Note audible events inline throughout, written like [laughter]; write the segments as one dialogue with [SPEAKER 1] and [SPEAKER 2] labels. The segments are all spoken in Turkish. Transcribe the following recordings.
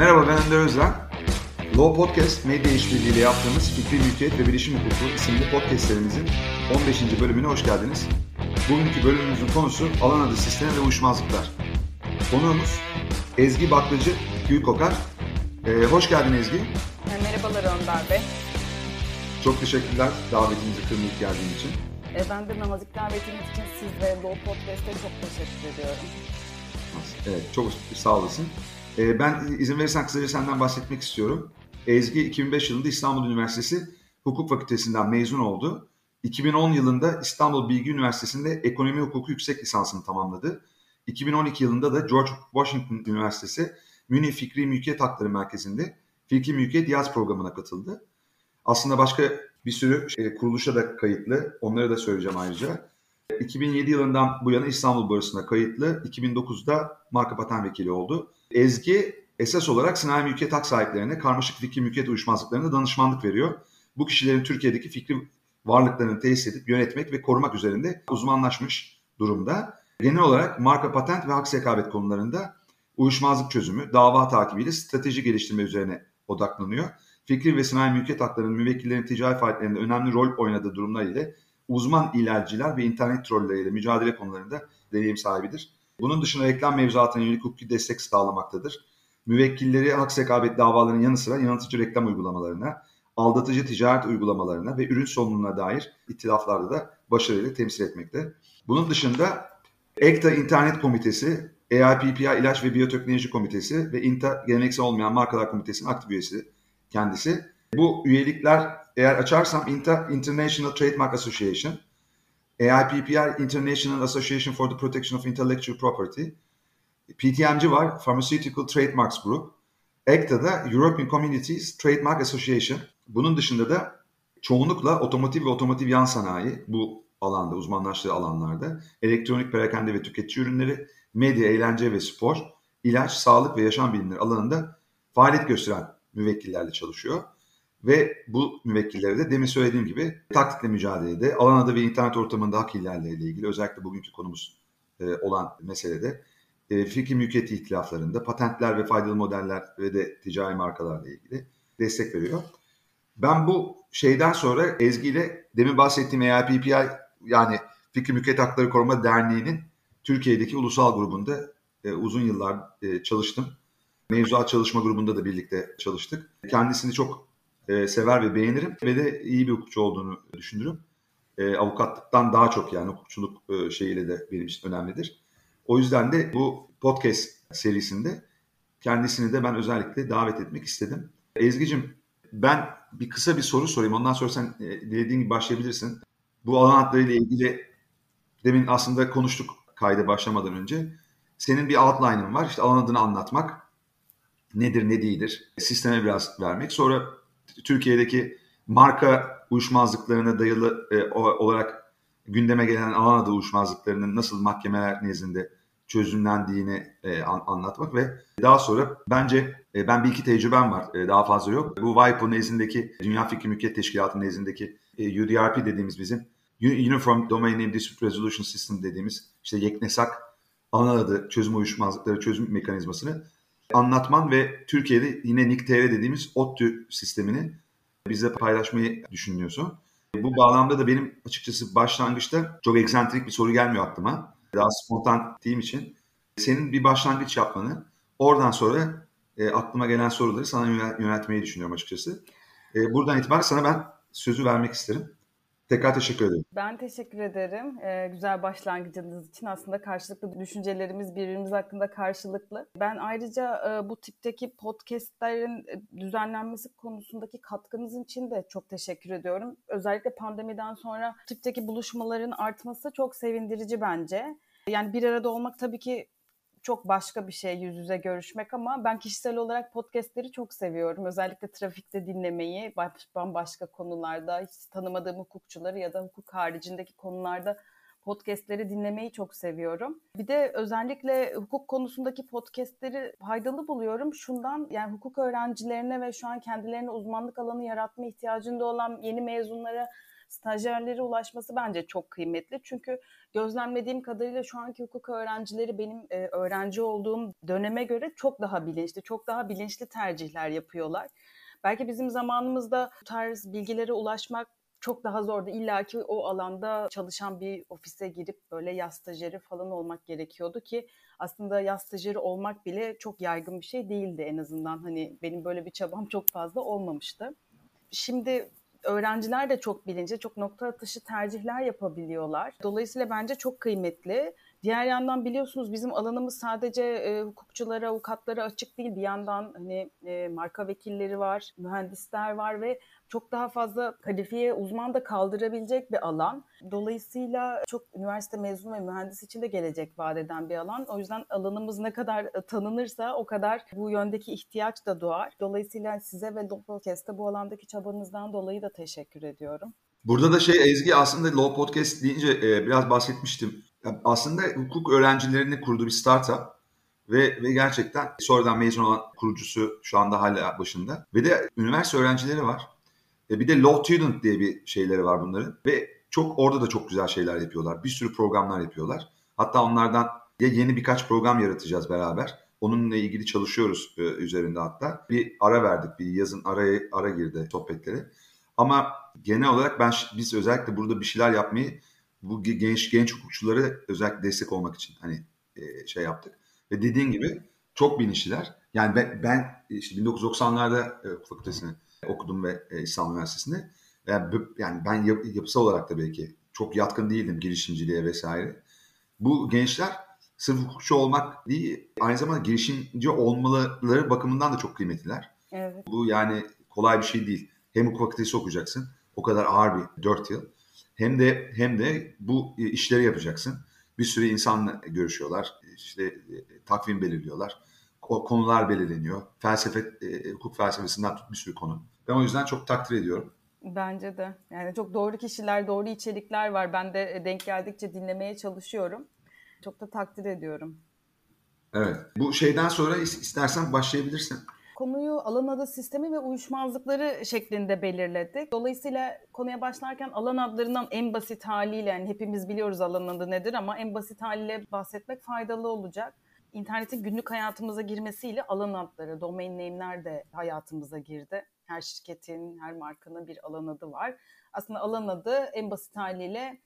[SPEAKER 1] Merhaba ben Önder Özden. Law Podcast medya işbirliğiyle yaptığımız Fikri Mülkiyet ve Bilişim Hukuku isimli podcastlerimizin 15. bölümüne hoş geldiniz. Bugünkü bölümümüzün konusu alan adı sistemi ve uyuşmazlıklar. Konuğumuz Ezgi Baklacı Gülkokar. Ee, hoş geldin Ezgi.
[SPEAKER 2] Merhabalar Önder Bey.
[SPEAKER 1] Çok teşekkürler davetimizi kırmayıp geldiğin için.
[SPEAKER 2] E, ben de nazik davetiniz için siz ve Law Podcast'e çok teşekkür ediyorum.
[SPEAKER 1] Evet, çok sağ olasın. Ee, ben izin verirsen kısaca senden bahsetmek istiyorum. Ezgi 2005 yılında İstanbul Üniversitesi Hukuk Fakültesinden mezun oldu. 2010 yılında İstanbul Bilgi Üniversitesi'nde Ekonomi Hukuku yüksek lisansını tamamladı. 2012 yılında da George Washington Üniversitesi Münih Fikri Mülkiyet Hakları Merkezi'nde Fikri Mülkiyet Yaz programına katıldı. Aslında başka bir sürü şey, kuruluşa da kayıtlı. Onları da söyleyeceğim ayrıca. 2007 yılından bu yana İstanbul Borsası'na kayıtlı. 2009'da marka patent vekili oldu. Ezgi esas olarak sanayi mülkiyet hak sahiplerine karmaşık fikri mülkiyet uyuşmazlıklarına danışmanlık veriyor. Bu kişilerin Türkiye'deki fikri varlıklarını tesis edip yönetmek ve korumak üzerinde uzmanlaşmış durumda. Genel olarak marka patent ve hak sekabet konularında uyuşmazlık çözümü, dava takibiyle strateji geliştirme üzerine odaklanıyor. Fikri ve sanayi mülkiyet haklarının müvekkillerin ticari faaliyetlerinde önemli rol oynadığı durumlar ile uzman ilerciler ve internet trolleriyle mücadele konularında deneyim sahibidir. Bunun dışında reklam mevzuatına yönelik hukuki destek sağlamaktadır. Müvekkilleri hak sekabet davalarının yanı sıra yanıltıcı reklam uygulamalarına, aldatıcı ticaret uygulamalarına ve ürün sorununa dair itilaflarda da başarıyla temsil etmekte. Bunun dışında EKTA İnternet Komitesi, EIPPI İlaç ve Biyoteknoloji Komitesi ve INTA Geleneksel Olmayan Markalar Komitesi'nin aktif üyesi kendisi. Bu üyelikler eğer açarsam INTA International Trademark Association, AIPPI International Association for the Protection of Intellectual Property, PTMG var Pharmaceutical Trademarks Group, ECTA'da European Communities Trademark Association. Bunun dışında da çoğunlukla otomotiv ve otomotiv yan sanayi bu alanda, uzmanlaştığı alanlarda, elektronik perakende ve tüketici ürünleri, medya, eğlence ve spor, ilaç, sağlık ve yaşam bilimleri alanında faaliyet gösteren müvekkillerle çalışıyor. Ve bu müvekkillere de demin söylediğim gibi taktikle mücadelede, alan adı ve internet ortamında hak ihlalleri ilgili özellikle bugünkü konumuz e, olan meselede e, fikri mülkiyet ihtilaflarında patentler ve faydalı modeller ve de ticari markalarla ilgili destek veriyor. Ben bu şeyden sonra Ezgi ile demin bahsettiğim EIPPI yani Fikri Mülkiyet Hakları Koruma Derneği'nin Türkiye'deki ulusal grubunda e, uzun yıllar e, çalıştım. Mevzuat çalışma grubunda da birlikte çalıştık. Kendisini çok e, sever ve beğenirim ve de iyi bir hukukçu olduğunu düşünürüm. E, avukatlıktan daha çok yani hukukçuluk e, şeyiyle de benim için önemlidir. O yüzden de bu podcast serisinde kendisini de ben özellikle davet etmek istedim. Ezgi'cim ben bir kısa bir soru sorayım. Ondan sonra sen e, dilediğin gibi başlayabilirsin. Bu alan adlarıyla ilgili demin aslında konuştuk kayda başlamadan önce. Senin bir outline'ın var. İşte alan adını anlatmak. Nedir ne değildir. Sisteme biraz vermek. Sonra Türkiye'deki marka uyuşmazlıklarına dayalı e, olarak gündeme gelen alan adı uyuşmazlıklarının nasıl mahkemeler nezdinde çözümlendiğini e, an, anlatmak ve daha sonra bence e, ben bir iki tecrübem var e, daha fazla yok. Bu WIPO nezdindeki Dünya Fikri Mülkiyet Teşkilatı nezdindeki e, UDRP dediğimiz bizim Uniform Domain Name Dispute Resolution System dediğimiz işte yeknesak alan adı çözüm uyuşmazlıkları çözüm mekanizmasını anlatman ve Türkiye'de yine NICTR dediğimiz ODTÜ sistemini bize paylaşmayı düşünüyorsun. Bu bağlamda da benim açıkçası başlangıçta çok eksantrik bir soru gelmiyor aklıma. Daha spontan diyeyim için. Senin bir başlangıç yapmanı, oradan sonra e, aklıma gelen soruları sana yöneltmeyi düşünüyorum açıkçası. E, buradan itibaren sana ben sözü vermek isterim. Tekrar teşekkür ederim.
[SPEAKER 2] Ben teşekkür ederim. Ee, güzel başlangıcınız için aslında karşılıklı düşüncelerimiz birbirimiz hakkında karşılıklı. Ben ayrıca e, bu tipteki podcastlerin düzenlenmesi konusundaki katkınızın için de çok teşekkür ediyorum. Özellikle pandemiden sonra tipteki buluşmaların artması çok sevindirici bence. Yani bir arada olmak tabii ki çok başka bir şey yüz yüze görüşmek ama ben kişisel olarak podcastleri çok seviyorum. Özellikle trafikte dinlemeyi, bambaşka konularda hiç tanımadığım hukukçuları ya da hukuk haricindeki konularda podcastleri dinlemeyi çok seviyorum. Bir de özellikle hukuk konusundaki podcastleri faydalı buluyorum. Şundan yani hukuk öğrencilerine ve şu an kendilerine uzmanlık alanı yaratma ihtiyacında olan yeni mezunlara stajyerlere ulaşması bence çok kıymetli. Çünkü gözlemlediğim kadarıyla şu anki hukuk öğrencileri benim e, öğrenci olduğum döneme göre çok daha bilinçli, çok daha bilinçli tercihler yapıyorlar. Belki bizim zamanımızda bu tarz bilgilere ulaşmak çok daha zordu. İlla ki o alanda çalışan bir ofise girip böyle yaz stajyeri falan olmak gerekiyordu ki aslında yaz stajyeri olmak bile çok yaygın bir şey değildi en azından. Hani benim böyle bir çabam çok fazla olmamıştı. Şimdi öğrenciler de çok bilince, çok nokta atışı tercihler yapabiliyorlar. Dolayısıyla bence çok kıymetli. Diğer yandan biliyorsunuz bizim alanımız sadece e, hukukçulara, avukatlara açık değil. Bir yandan hani e, marka vekilleri var, mühendisler var ve çok daha fazla kalifiye uzman da kaldırabilecek bir alan. Dolayısıyla çok üniversite mezunu ve mühendis için de gelecek vaat bir alan. O yüzden alanımız ne kadar e, tanınırsa o kadar bu yöndeki ihtiyaç da doğar. Dolayısıyla size ve Podcast'te bu alandaki çabanızdan dolayı da teşekkür ediyorum.
[SPEAKER 1] Burada da şey Ezgi aslında Law Podcast deyince e, biraz bahsetmiştim. Aslında hukuk öğrencilerini kurduğu bir startup ve, ve gerçekten sonradan mezun olan kurucusu şu anda hala başında. Ve de üniversite öğrencileri var. E, bir de Law Student diye bir şeyleri var bunların. Ve çok orada da çok güzel şeyler yapıyorlar. Bir sürü programlar yapıyorlar. Hatta onlardan ya yeni birkaç program yaratacağız beraber. Onunla ilgili çalışıyoruz e, üzerinde hatta. Bir ara verdik. Bir yazın araya ara girdi sohbetleri. Ama genel olarak ben biz özellikle burada bir şeyler yapmayı bu genç genç hukukçuları özellikle destek olmak için hani e, şey yaptık. Ve dediğin gibi çok bilinçliler. Yani ben, ben işte 1990'larda e, fakültesini okudum ve e, İstanbul Üniversitesi'nde. Yani, yani ben yap, yapısal olarak da belki çok yatkın değildim girişimciliğe vesaire. Bu gençler sırf hukukçu olmak değil, aynı zamanda girişimci olmaları bakımından da çok kıymetliler. Evet. Bu yani kolay bir şey değil. Hem hukuk fakültesi okuyacaksın. O kadar ağır bir 4 yıl. Hem de hem de bu işleri yapacaksın. Bir sürü insanla görüşüyorlar. İşte e, takvim belirliyorlar. O konular belirleniyor. Felsefe, e, hukuk felsefesinden tut bir sürü konu. Ben o yüzden çok takdir ediyorum.
[SPEAKER 2] Bence de. Yani çok doğru kişiler, doğru içerikler var. Ben de e, denk geldikçe dinlemeye çalışıyorum. Çok da takdir ediyorum.
[SPEAKER 1] Evet. Bu şeyden sonra istersen başlayabilirsin
[SPEAKER 2] konuyu alan adı sistemi ve uyuşmazlıkları şeklinde belirledik. Dolayısıyla konuya başlarken alan adlarından en basit haliyle yani hepimiz biliyoruz alan adı nedir ama en basit haliyle bahsetmek faydalı olacak. İnternetin günlük hayatımıza girmesiyle alan adları, domain name'ler de hayatımıza girdi. Her şirketin, her markanın bir alan adı var. Aslında alan adı en basit haliyle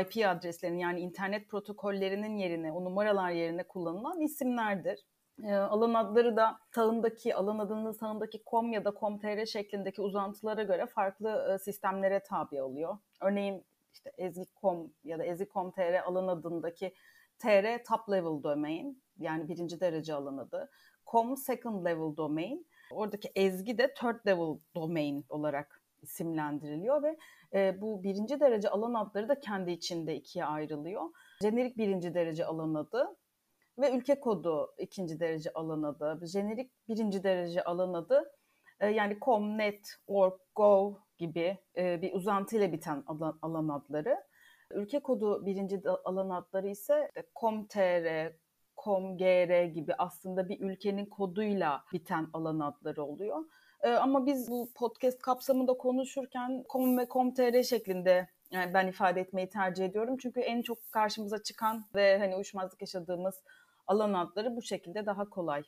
[SPEAKER 2] IP adreslerinin yani internet protokollerinin yerine, o numaralar yerine kullanılan isimlerdir. E, alan adları da sağındaki, alan adının sağındaki com ya da com.tr şeklindeki uzantılara göre farklı e, sistemlere tabi oluyor. Örneğin işte ezgi.com ya da ezgi.com.tr alan adındaki tr top level domain yani birinci derece alan adı. com second level domain. Oradaki ezgi de third level domain olarak isimlendiriliyor ve e, bu birinci derece alan adları da kendi içinde ikiye ayrılıyor. Jenerik birinci derece alan adı ve ülke kodu ikinci derece alan adı, jenerik birinci derece alan adı e, yani com, net, org, go gibi e, bir uzantıyla biten alan, alan adları. Ülke kodu birinci alan adları ise com.tr, com.gr gibi aslında bir ülkenin koduyla biten alan adları oluyor. E, ama biz bu podcast kapsamında konuşurken com ve com.tr şeklinde yani ben ifade etmeyi tercih ediyorum. Çünkü en çok karşımıza çıkan ve hani uyuşmazlık yaşadığımız alan adları bu şekilde daha kolay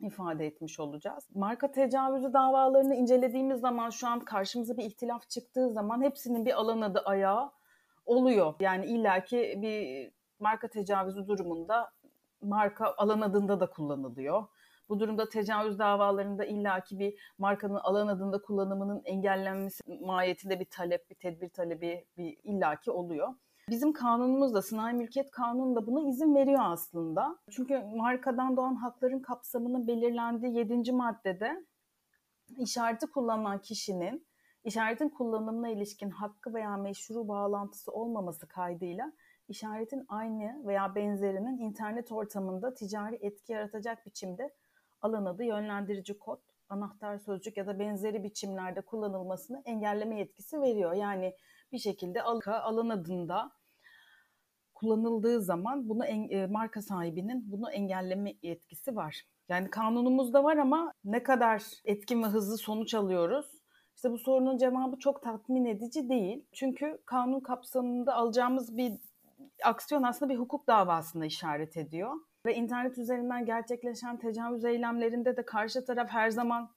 [SPEAKER 2] ifade etmiş olacağız. Marka tecavüzü davalarını incelediğimiz zaman şu an karşımıza bir ihtilaf çıktığı zaman hepsinin bir alan adı ayağı oluyor. Yani illaki bir marka tecavüzü durumunda marka alan adında da kullanılıyor. Bu durumda tecavüz davalarında illaki bir markanın alan adında kullanımının engellenmesi mahiyetinde bir talep, bir tedbir talebi bir illaki oluyor. Bizim kanunumuz da sınai mülkiyet kanunu da buna izin veriyor aslında. Çünkü markadan doğan hakların kapsamının belirlendiği 7. maddede işareti kullanan kişinin işaretin kullanımına ilişkin hakkı veya meşru bağlantısı olmaması kaydıyla işaretin aynı veya benzerinin internet ortamında ticari etki yaratacak biçimde alan adı yönlendirici kod, anahtar sözcük ya da benzeri biçimlerde kullanılmasını engelleme yetkisi veriyor. Yani bir şekilde alan adında kullanıldığı zaman bunu en, e, marka sahibinin bunu engelleme yetkisi var. Yani kanunumuzda var ama ne kadar etkin ve hızlı sonuç alıyoruz? İşte bu sorunun cevabı çok tatmin edici değil. Çünkü kanun kapsamında alacağımız bir aksiyon aslında bir hukuk davasına işaret ediyor. Ve internet üzerinden gerçekleşen tecavüz eylemlerinde de karşı taraf her zaman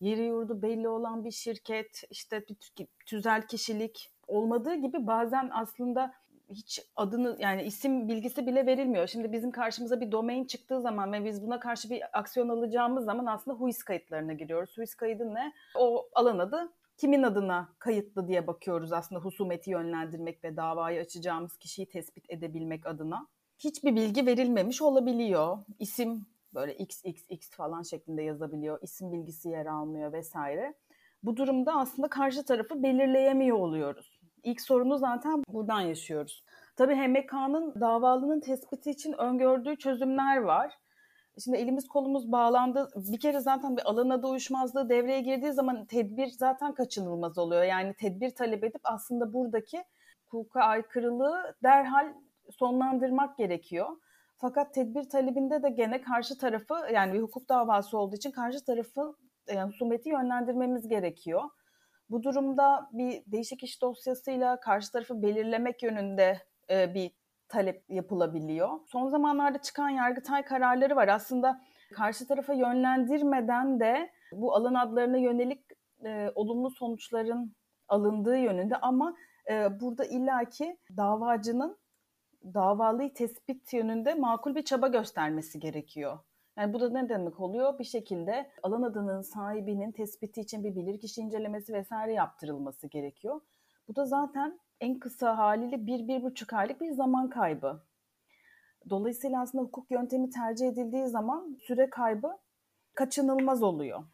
[SPEAKER 2] yeri yurdu belli olan bir şirket, işte bir tüzel kişilik olmadığı gibi bazen aslında hiç adını yani isim bilgisi bile verilmiyor. Şimdi bizim karşımıza bir domain çıktığı zaman ve biz buna karşı bir aksiyon alacağımız zaman aslında HUIS kayıtlarına giriyoruz. HUIS kaydı ne? O alan adı kimin adına kayıtlı diye bakıyoruz aslında husumeti yönlendirmek ve davayı açacağımız kişiyi tespit edebilmek adına. Hiçbir bilgi verilmemiş olabiliyor. İsim böyle XXX falan şeklinde yazabiliyor. İsim bilgisi yer almıyor vesaire. Bu durumda aslında karşı tarafı belirleyemiyor oluyoruz. İlk sorunu zaten buradan yaşıyoruz. Tabii HMK'nın davalının tespiti için öngördüğü çözümler var. Şimdi elimiz kolumuz bağlandı. Bir kere zaten bir alan adı uyuşmazlığı devreye girdiği zaman tedbir zaten kaçınılmaz oluyor. Yani tedbir talep edip aslında buradaki hukuka aykırılığı derhal sonlandırmak gerekiyor. Fakat tedbir talebinde de gene karşı tarafı yani bir hukuk davası olduğu için karşı tarafı yani husumeti yönlendirmemiz gerekiyor. Bu durumda bir değişik iş dosyasıyla karşı tarafı belirlemek yönünde e, bir talep yapılabiliyor. Son zamanlarda çıkan Yargıtay kararları var. Aslında karşı tarafa yönlendirmeden de bu alan adlarına yönelik e, olumlu sonuçların alındığı yönünde ama e, burada illaki davacının davalıyı tespit yönünde makul bir çaba göstermesi gerekiyor. Yani bu da ne demek oluyor? Bir şekilde alan adının sahibinin tespiti için bir bilirkişi incelemesi vesaire yaptırılması gerekiyor. Bu da zaten en kısa haliyle bir, bir buçuk aylık bir zaman kaybı. Dolayısıyla aslında hukuk yöntemi tercih edildiği zaman süre kaybı kaçınılmaz oluyor.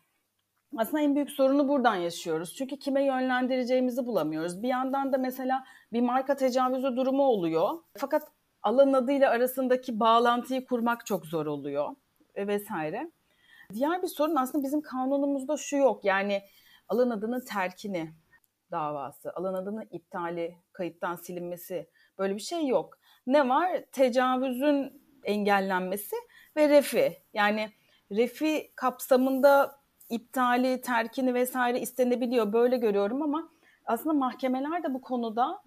[SPEAKER 2] Aslında en büyük sorunu buradan yaşıyoruz. Çünkü kime yönlendireceğimizi bulamıyoruz. Bir yandan da mesela bir marka tecavüzü durumu oluyor. Fakat alan adıyla arasındaki bağlantıyı kurmak çok zor oluyor vesaire. Diğer bir sorun aslında bizim kanunumuzda şu yok. Yani alan adının terkini davası, alan adının iptali, kayıttan silinmesi böyle bir şey yok. Ne var? Tecavüzün engellenmesi ve refi. Yani refi kapsamında iptali, terkini vesaire istenebiliyor. Böyle görüyorum ama aslında mahkemeler de bu konuda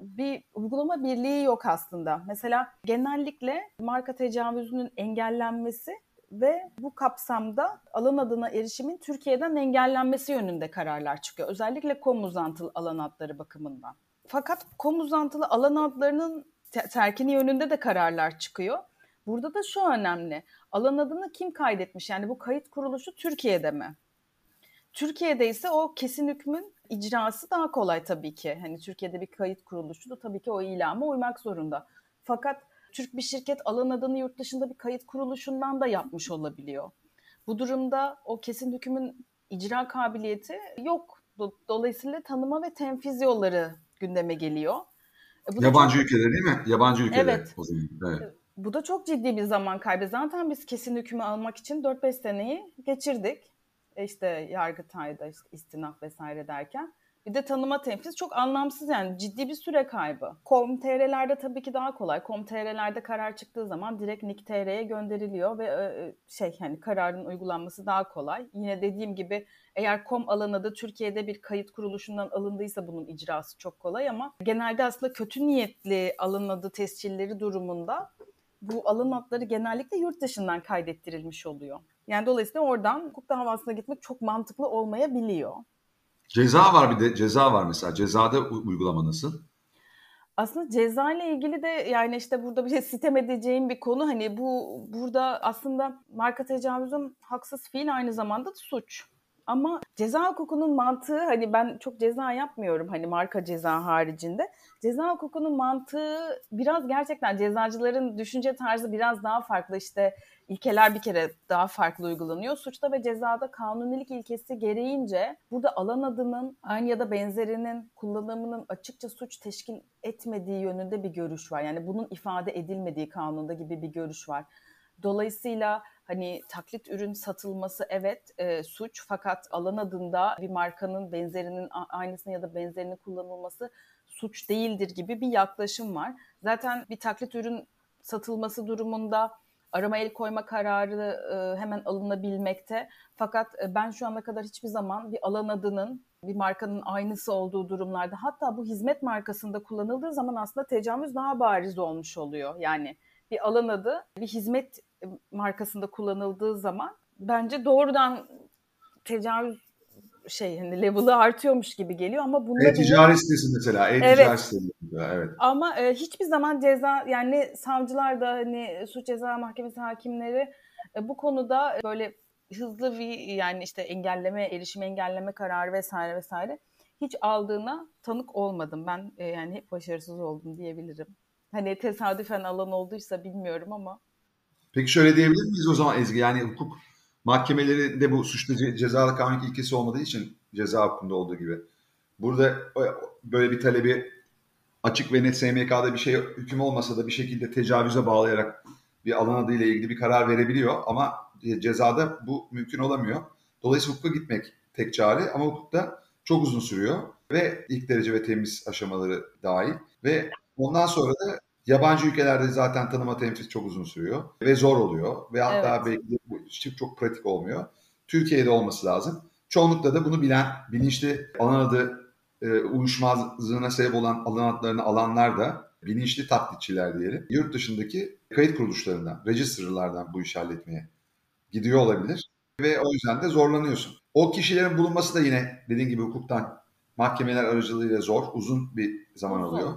[SPEAKER 2] bir uygulama birliği yok aslında. Mesela genellikle marka tecavüzünün engellenmesi ve bu kapsamda alan adına erişimin Türkiye'den engellenmesi yönünde kararlar çıkıyor. Özellikle kom uzantılı alan adları bakımından. Fakat kom uzantılı alan adlarının terkini yönünde de kararlar çıkıyor. Burada da şu önemli. Alan adını kim kaydetmiş? Yani bu kayıt kuruluşu Türkiye'de mi? Türkiye'de ise o kesin hükmün icrası daha kolay tabii ki. Hani Türkiye'de bir kayıt kuruluşu da tabii ki o ilama uymak zorunda. Fakat Türk bir şirket alan adını yurt dışında bir kayıt kuruluşundan da yapmış olabiliyor. Bu durumda o kesin hükmün icra kabiliyeti yok. Dolayısıyla tanıma ve tenfiz yolları gündeme geliyor.
[SPEAKER 1] E, bu Yabancı çok... ülkeler değil mi? Yabancı ülkeler
[SPEAKER 2] evet. o zaman. Evet. Bu da çok ciddi bir zaman kaybı. Zaten biz kesin hükmü almak için 4-5 seneyi geçirdik. E, işte Yargıtay'da işte istinaf vesaire derken. Bir de tanıma tenfiz çok anlamsız yani ciddi bir süre kaybı. Com.tr'lerde tabii ki daha kolay. Com.tr'lerde karar çıktığı zaman direkt NIK.tr'ye gönderiliyor ve e, e, şey hani kararın uygulanması daha kolay. Yine dediğim gibi eğer kom alanı da Türkiye'de bir kayıt kuruluşundan alındıysa bunun icrası çok kolay ama genelde aslında kötü niyetli alınadı tescilleri durumunda bu alın notları genellikle yurt dışından kaydettirilmiş oluyor. Yani dolayısıyla oradan hukuk davasına gitmek çok mantıklı olmayabiliyor.
[SPEAKER 1] Ceza var bir de ceza var mesela. Cezada uygulama nasıl?
[SPEAKER 2] Aslında ceza ile ilgili de yani işte burada bir şey sitem edeceğim bir konu. Hani bu burada aslında marka tecavüzün haksız fiil aynı zamanda da suç. Ama ceza hukukunun mantığı hani ben çok ceza yapmıyorum hani marka ceza haricinde. Ceza hukukunun mantığı biraz gerçekten cezacıların düşünce tarzı biraz daha farklı işte ilkeler bir kere daha farklı uygulanıyor. Suçta ve cezada kanunilik ilkesi gereğince burada alan adının aynı ya da benzerinin kullanımının açıkça suç teşkil etmediği yönünde bir görüş var. Yani bunun ifade edilmediği kanunda gibi bir görüş var. Dolayısıyla Hani taklit ürün satılması evet e, suç fakat alan adında bir markanın benzerinin aynısını ya da benzerini kullanılması suç değildir gibi bir yaklaşım var. Zaten bir taklit ürün satılması durumunda arama el koyma kararı e, hemen alınabilmekte. Fakat e, ben şu ana kadar hiçbir zaman bir alan adının bir markanın aynısı olduğu durumlarda hatta bu hizmet markasında kullanıldığı zaman aslında tecavüz daha bariz olmuş oluyor. Yani bir alan adı bir hizmet markasında kullanıldığı zaman bence doğrudan tecavüz şey hani level'ı artıyormuş gibi geliyor ama bunda
[SPEAKER 1] e-ticaret bile... sitesi mesela e-ticaret evet. sitesi evet.
[SPEAKER 2] Ama e, hiçbir zaman ceza yani savcılar da hani suç ceza mahkemesi hakimleri e, bu konuda böyle hızlı bir yani işte engelleme, erişim engelleme kararı vesaire vesaire hiç aldığına tanık olmadım. Ben e, yani hep başarısız oldum diyebilirim. Hani tesadüfen alan olduysa bilmiyorum ama.
[SPEAKER 1] Peki şöyle diyebilir miyiz o zaman Ezgi? Yani hukuk mahkemelerinde bu suçlu cezalı kanun ilkesi olmadığı için ceza hukukunda olduğu gibi. Burada böyle bir talebi açık ve net SMK'da bir şey hüküm olmasa da bir şekilde tecavüze bağlayarak bir alan adıyla ilgili bir karar verebiliyor ama cezada bu mümkün olamıyor. Dolayısıyla hukuka gitmek tek çare ama hukukta çok uzun sürüyor ve ilk derece ve temiz aşamaları dahil ve ondan sonra da yabancı ülkelerde zaten tanıma temsil çok uzun sürüyor ve zor oluyor ve hatta evet. belki de bu çok pratik olmuyor. Türkiye'de olması lazım. Çoğunlukla da bunu bilen, bilinçli alan adı e, uyuşmazlığına sebep olan alan adlarını alanlar da bilinçli taklitçiler diyelim. Yurt dışındaki kayıt kuruluşlarından, registerlardan bu işi halletmeye gidiyor olabilir. Ve o yüzden de zorlanıyorsun. O kişilerin bulunması da yine dediğin gibi hukuktan mahkemeler aracılığıyla zor, uzun bir zaman alıyor.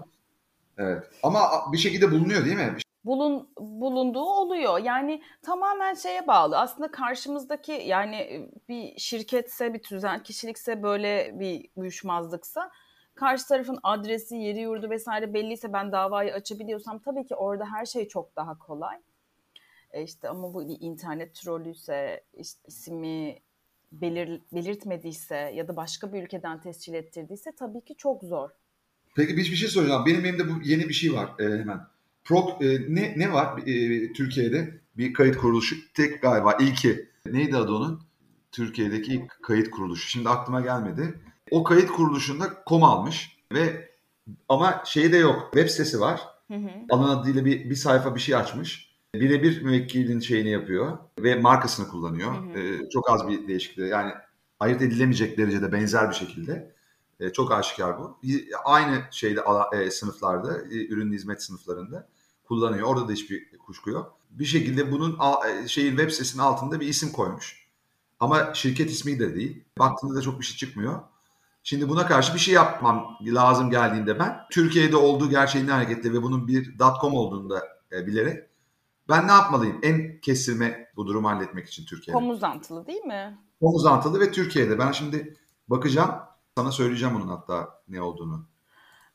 [SPEAKER 1] Evet. Ama bir şekilde bulunuyor değil mi?
[SPEAKER 2] Bulun, bulunduğu oluyor. Yani tamamen şeye bağlı. Aslında karşımızdaki yani e, bir şirketse, bir tüzel kişilikse böyle bir uyuşmazlıksa karşı tarafın adresi, yeri, yurdu vesaire belliyse ben davayı açabiliyorsam tabii ki orada her şey çok daha kolay. E işte ama bu bir internet trollüyse, işte ismi belir, belirtmediyse ya da başka bir ülkeden tescil ettirdiyse tabii ki çok zor.
[SPEAKER 1] Peki bir, bir şey soracağım. Benim elimde bu yeni bir şey var e, hemen. Pro, e, ne, ne var e, Türkiye'de? Bir kayıt kuruluşu tek galiba ilki. Neydi adı onun? Türkiye'deki ilk kayıt kuruluşu. Şimdi aklıma gelmedi. O kayıt kuruluşunda kom almış ve ama şeyi de yok. Web sitesi var. Hı hı. Alan adıyla bir, bir sayfa bir şey açmış. Birebir müvekkilin şeyini yapıyor ve markasını kullanıyor. Hı hı. Ee, çok az bir değişiklik. Yani ayırt edilemeyecek derecede benzer bir şekilde. Ee, çok aşikar bu. Aynı şeyde e, sınıflarda, e, ürün hizmet sınıflarında kullanıyor. Orada da hiçbir kuşku yok. Bir şekilde bunun e, şeyin web sitesinin altında bir isim koymuş. Ama şirket ismi de değil. Baktığında da çok bir şey çıkmıyor. Şimdi buna karşı bir şey yapmam lazım geldiğinde ben Türkiye'de olduğu gerçeğinden hareketle ve bunun bir .com olduğunu da e, bilerek ben ne yapmalıyım? En kestirme bu durumu halletmek için Türkiye'de.
[SPEAKER 2] Komuzantılı değil mi?
[SPEAKER 1] Komuzantılı ve Türkiye'de. Ben şimdi bakacağım. Sana söyleyeceğim onun hatta ne olduğunu.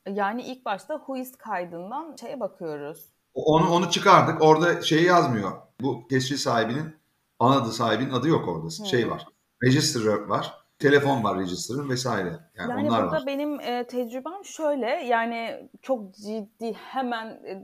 [SPEAKER 2] Yani ilk başta Whois kaydından şeye bakıyoruz.
[SPEAKER 1] Onu, onu çıkardık. Orada şey yazmıyor. Bu tescil sahibinin ana adı sahibinin adı yok orada. Hmm. Şey var. Register var telefon var register'ın vesaire. Yani, yani onlar
[SPEAKER 2] burada
[SPEAKER 1] var.
[SPEAKER 2] benim e, tecrübem şöyle yani çok ciddi hemen e,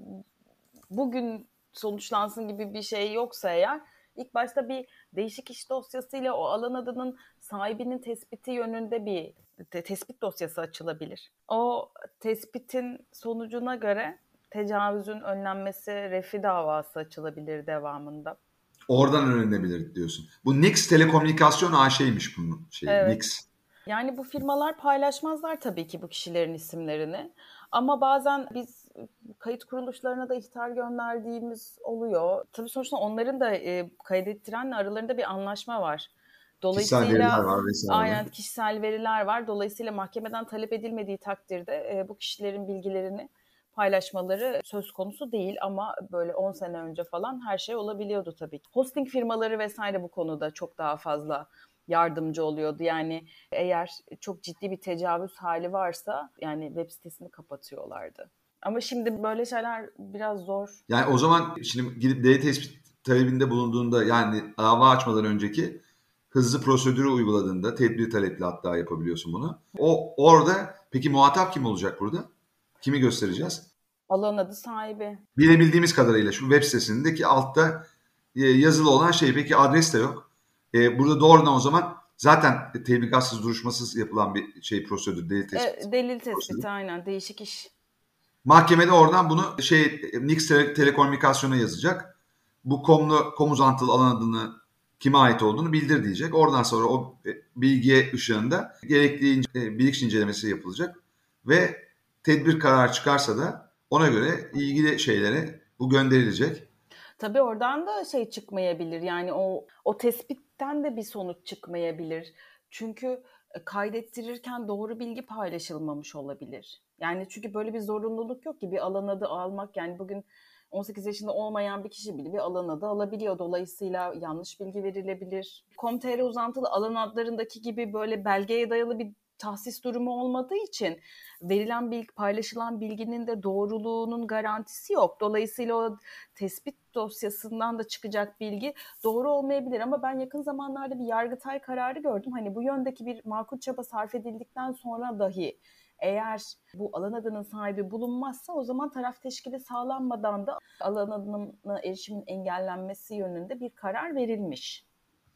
[SPEAKER 2] bugün sonuçlansın gibi bir şey yoksa eğer ilk başta bir değişik iş dosyasıyla o alan adının sahibinin tespiti yönünde bir te, tespit dosyası açılabilir. O tespitin sonucuna göre tecavüzün önlenmesi refi davası açılabilir devamında.
[SPEAKER 1] Oradan öğrenebilir diyorsun. Bu Nix Telekomünikasyon AŞ'ymiş bunun şey. Evet. Nix.
[SPEAKER 2] Yani bu firmalar paylaşmazlar tabii ki bu kişilerin isimlerini. Ama bazen biz kayıt kuruluşlarına da ihtar gönderdiğimiz oluyor. Tabii sonuçta onların da e, kaydettirenle aralarında bir anlaşma var.
[SPEAKER 1] Dolayısıyla kişisel veriler var vesaire.
[SPEAKER 2] Aynen kişisel veriler var. Dolayısıyla mahkemeden talep edilmediği takdirde e, bu kişilerin bilgilerini paylaşmaları söz konusu değil ama böyle 10 sene önce falan her şey olabiliyordu tabii ki. Hosting firmaları vesaire bu konuda çok daha fazla yardımcı oluyordu. Yani eğer çok ciddi bir tecavüz hali varsa yani web sitesini kapatıyorlardı. Ama şimdi böyle şeyler biraz zor.
[SPEAKER 1] Yani o zaman şimdi gidip değer tespit talebinde bulunduğunda yani dava açmadan önceki hızlı prosedürü uyguladığında tedbir talepli hatta yapabiliyorsun bunu. O orada peki muhatap kim olacak burada? Kimi göstereceğiz?
[SPEAKER 2] Alan adı sahibi.
[SPEAKER 1] Bilebildiğimiz kadarıyla şu web sitesindeki altta e, yazılı olan şey. Peki adres de yok. E, burada doğrudan o zaman zaten tebligatsız duruşmasız yapılan bir şey prosedür delil tespiti.
[SPEAKER 2] E, delil tespiti aynen değişik iş.
[SPEAKER 1] Mahkemede oradan bunu şey Nix Tele- Telekomünikasyon'a yazacak. Bu komlu kom uzantılı alan adını kime ait olduğunu bildir diyecek. Oradan sonra o e, bilgiye ışığında gerekli e, bilirkişi incelemesi yapılacak ve tedbir kararı çıkarsa da ona göre ilgili şeylere bu gönderilecek.
[SPEAKER 2] Tabii oradan da şey çıkmayabilir. Yani o o tespitten de bir sonuç çıkmayabilir. Çünkü e, kaydettirirken doğru bilgi paylaşılmamış olabilir. Yani çünkü böyle bir zorunluluk yok ki bir alan adı almak. Yani bugün 18 yaşında olmayan bir kişi bile bir alan adı alabiliyor. Dolayısıyla yanlış bilgi verilebilir. Com.tr uzantılı alan adlarındaki gibi böyle belgeye dayalı bir tahsis durumu olmadığı için verilen bilgi, paylaşılan bilginin de doğruluğunun garantisi yok. Dolayısıyla o tespit dosyasından da çıkacak bilgi doğru olmayabilir ama ben yakın zamanlarda bir Yargıtay kararı gördüm. Hani bu yöndeki bir makul çaba sarf edildikten sonra dahi eğer bu alan adının sahibi bulunmazsa o zaman taraf teşkili sağlanmadan da alan adına erişimin engellenmesi yönünde bir karar verilmiş.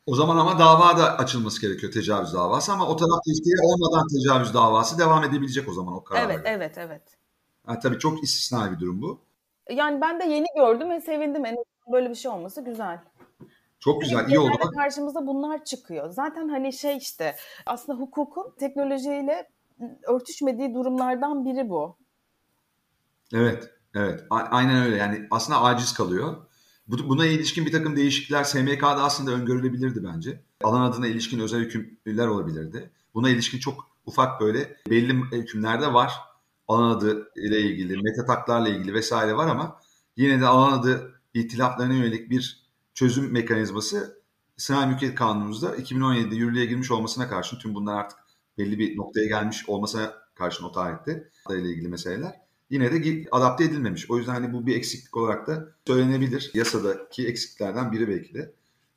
[SPEAKER 1] O zaman ama dava da açılması gerekiyor tecavüz davası ama o taraf teşkili olmadan tecavüz davası devam edebilecek o zaman o karar.
[SPEAKER 2] Evet, evet, evet.
[SPEAKER 1] Ha, tabii çok istisnai bir durum bu.
[SPEAKER 2] Yani ben de yeni gördüm ve sevindim. En böyle bir şey olması güzel.
[SPEAKER 1] Çok güzel, iyi oldu.
[SPEAKER 2] Karşımıza bunlar çıkıyor. Zaten hani şey işte aslında hukukun teknolojiyle örtüşmediği durumlardan biri bu.
[SPEAKER 1] Evet, evet. A- aynen öyle. Yani aslında aciz kalıyor. Buna ilişkin bir takım değişiklikler SMK'da aslında öngörülebilirdi bence. Alan adına ilişkin özel hükümler olabilirdi. Buna ilişkin çok ufak böyle belli hükümler de var. Alan adı ile ilgili, metataklarla ilgili vesaire var ama yine de alan adı ihtilaflarına yönelik bir çözüm mekanizması Sınai Mülkiyet Kanunumuzda 2017'de yürürlüğe girmiş olmasına karşın tüm bunlar artık belli bir noktaya gelmiş olmasına karşın o tarihte ile ilgili meseleler yine de adapte edilmemiş. O yüzden hani bu bir eksiklik olarak da söylenebilir. Yasadaki eksiklerden biri belki de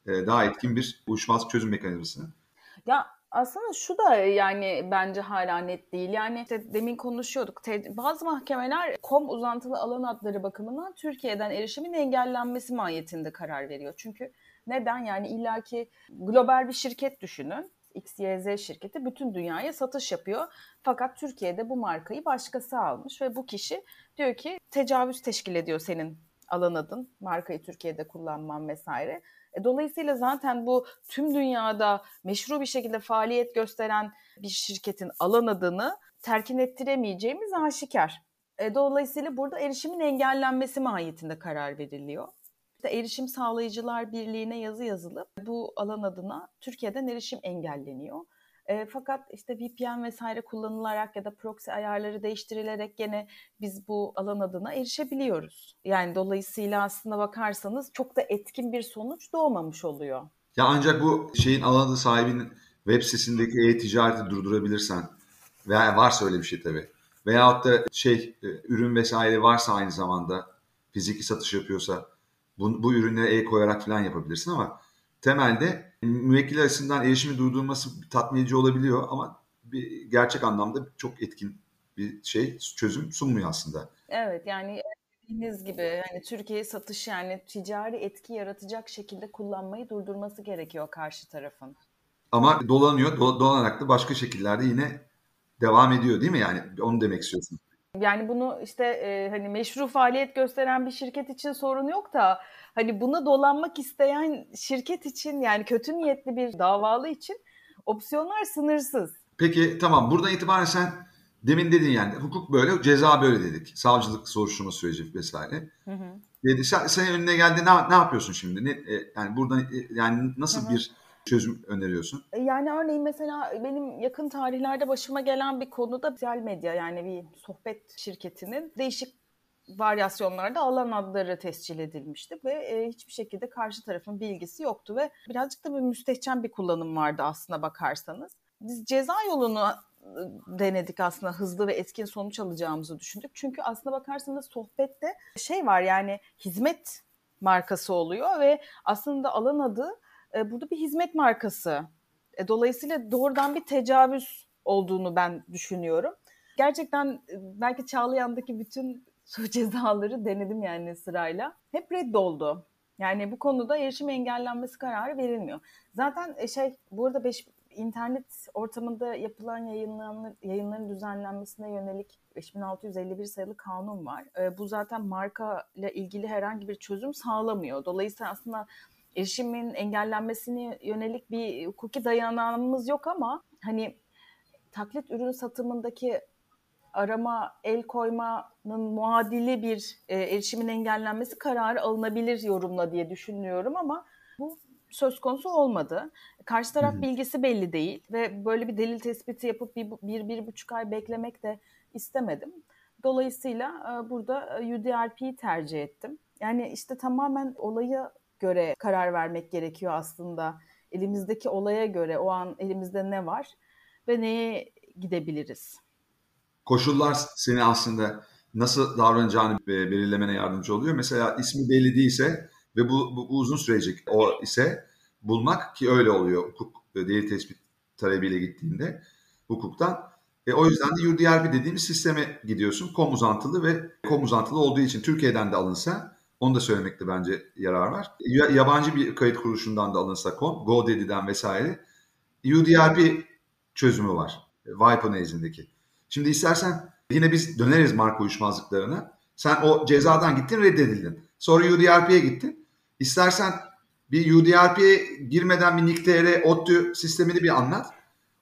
[SPEAKER 1] e, daha etkin bir uyuşmaz çözüm mekanizması.
[SPEAKER 2] Ya aslında şu da yani bence hala net değil. Yani işte demin konuşuyorduk. Bazı mahkemeler kom uzantılı alan adları bakımından Türkiye'den erişimin engellenmesi mahiyetinde karar veriyor. Çünkü neden? Yani illaki global bir şirket düşünün. XYZ şirketi bütün dünyaya satış yapıyor. Fakat Türkiye'de bu markayı başkası almış ve bu kişi diyor ki tecavüz teşkil ediyor senin alan adın, markayı Türkiye'de kullanman vesaire. E, dolayısıyla zaten bu tüm dünyada meşru bir şekilde faaliyet gösteren bir şirketin alan adını terkin ettiremeyeceğimiz aşikar. E, dolayısıyla burada erişimin engellenmesi mahiyetinde karar veriliyor. İşte Erişim Sağlayıcılar Birliği'ne yazı yazılıp bu alan adına Türkiye'den erişim engelleniyor. E, fakat işte VPN vesaire kullanılarak ya da proxy ayarları değiştirilerek gene biz bu alan adına erişebiliyoruz. Yani dolayısıyla aslında bakarsanız çok da etkin bir sonuç doğmamış oluyor.
[SPEAKER 1] Ya ancak bu şeyin alan adı sahibinin web sitesindeki e-ticareti durdurabilirsen veya varsa öyle bir şey tabii. Veyahut da şey e, ürün vesaire varsa aynı zamanda fiziki satış yapıyorsa bu, bu ürünlere el koyarak falan yapabilirsin ama temelde müvekkil açısından erişimi durdurması tatmin edici olabiliyor ama bir gerçek anlamda çok etkin bir şey çözüm sunmuyor aslında.
[SPEAKER 2] Evet yani dediğiniz gibi yani Türkiye satış yani ticari etki yaratacak şekilde kullanmayı durdurması gerekiyor karşı tarafın.
[SPEAKER 1] Ama dolanıyor. dolanarak da başka şekillerde yine devam ediyor değil mi? Yani onu demek istiyorsun.
[SPEAKER 2] Yani bunu işte e, hani meşru faaliyet gösteren bir şirket için sorun yok da hani buna dolanmak isteyen şirket için yani kötü niyetli bir davalı için opsiyonlar sınırsız.
[SPEAKER 1] Peki tamam buradan itibaren sen demin dedin yani hukuk böyle ceza böyle dedik. Savcılık soruşturma süreci vesaire. Hı hı. Dedi sen, senin önüne geldi ne, ne yapıyorsun şimdi? Ne, e, yani buradan e, yani nasıl hı hı. bir çözüm öneriyorsun?
[SPEAKER 2] E, yani örneğin mesela benim yakın tarihlerde başıma gelen bir konuda sosyal medya yani bir sohbet şirketinin değişik varyasyonlarda alan adları tescil edilmişti ve e, hiçbir şekilde karşı tarafın bilgisi yoktu ve birazcık da bir müstehcen bir kullanım vardı aslına bakarsanız. Biz ceza yolunu e, denedik aslında hızlı ve etkin sonuç alacağımızı düşündük. Çünkü aslına bakarsanız sohbette şey var yani hizmet markası oluyor ve aslında alan adı e, burada bir hizmet markası. E, dolayısıyla doğrudan bir tecavüz olduğunu ben düşünüyorum. Gerçekten e, belki Çağlayan'daki bütün [laughs] su cezaları denedim yani sırayla. Hep reddoldu. Yani bu konuda erişim engellenmesi kararı verilmiyor. Zaten e, şey burada beş, internet ortamında yapılan yayınların, yayınların düzenlenmesine yönelik 5651 sayılı kanun var. E, bu zaten marka ile ilgili herhangi bir çözüm sağlamıyor. Dolayısıyla aslında erişimin engellenmesine yönelik bir hukuki dayanağımız yok ama hani taklit ürün satımındaki arama, el koymanın muadili bir e, erişimin engellenmesi kararı alınabilir yorumla diye düşünüyorum ama bu söz konusu olmadı. Karşı taraf hı bilgisi belli değil ve böyle bir delil tespiti yapıp bir, bir, bir buçuk ay beklemek de istemedim. Dolayısıyla e, burada e, UDRP'yi tercih ettim. Yani işte tamamen olaya göre karar vermek gerekiyor aslında. Elimizdeki olaya göre o an elimizde ne var ve neye gidebiliriz.
[SPEAKER 1] Koşullar seni aslında nasıl davranacağını belirlemene yardımcı oluyor. Mesela ismi belli değilse ve bu, bu, bu uzun sürecek o ise bulmak ki öyle oluyor hukuk delil tespit talebiyle gittiğinde hukuktan. E, o yüzden de UDRP dediğimiz sisteme gidiyorsun. Kom uzantılı ve kom uzantılı olduğu için Türkiye'den de alınsa onu da söylemekte bence yarar var. Yabancı bir kayıt kuruluşundan da alınsa kom, GoDaddy'den vesaire UDRP çözümü var. Wipo nezdindeki. Şimdi istersen yine biz döneriz marka uyuşmazlıklarına. Sen o cezadan gittin reddedildin. Sonra UDRP'ye gittin. İstersen bir UDRP'ye girmeden bir NICTR, ODTÜ sistemini bir anlat.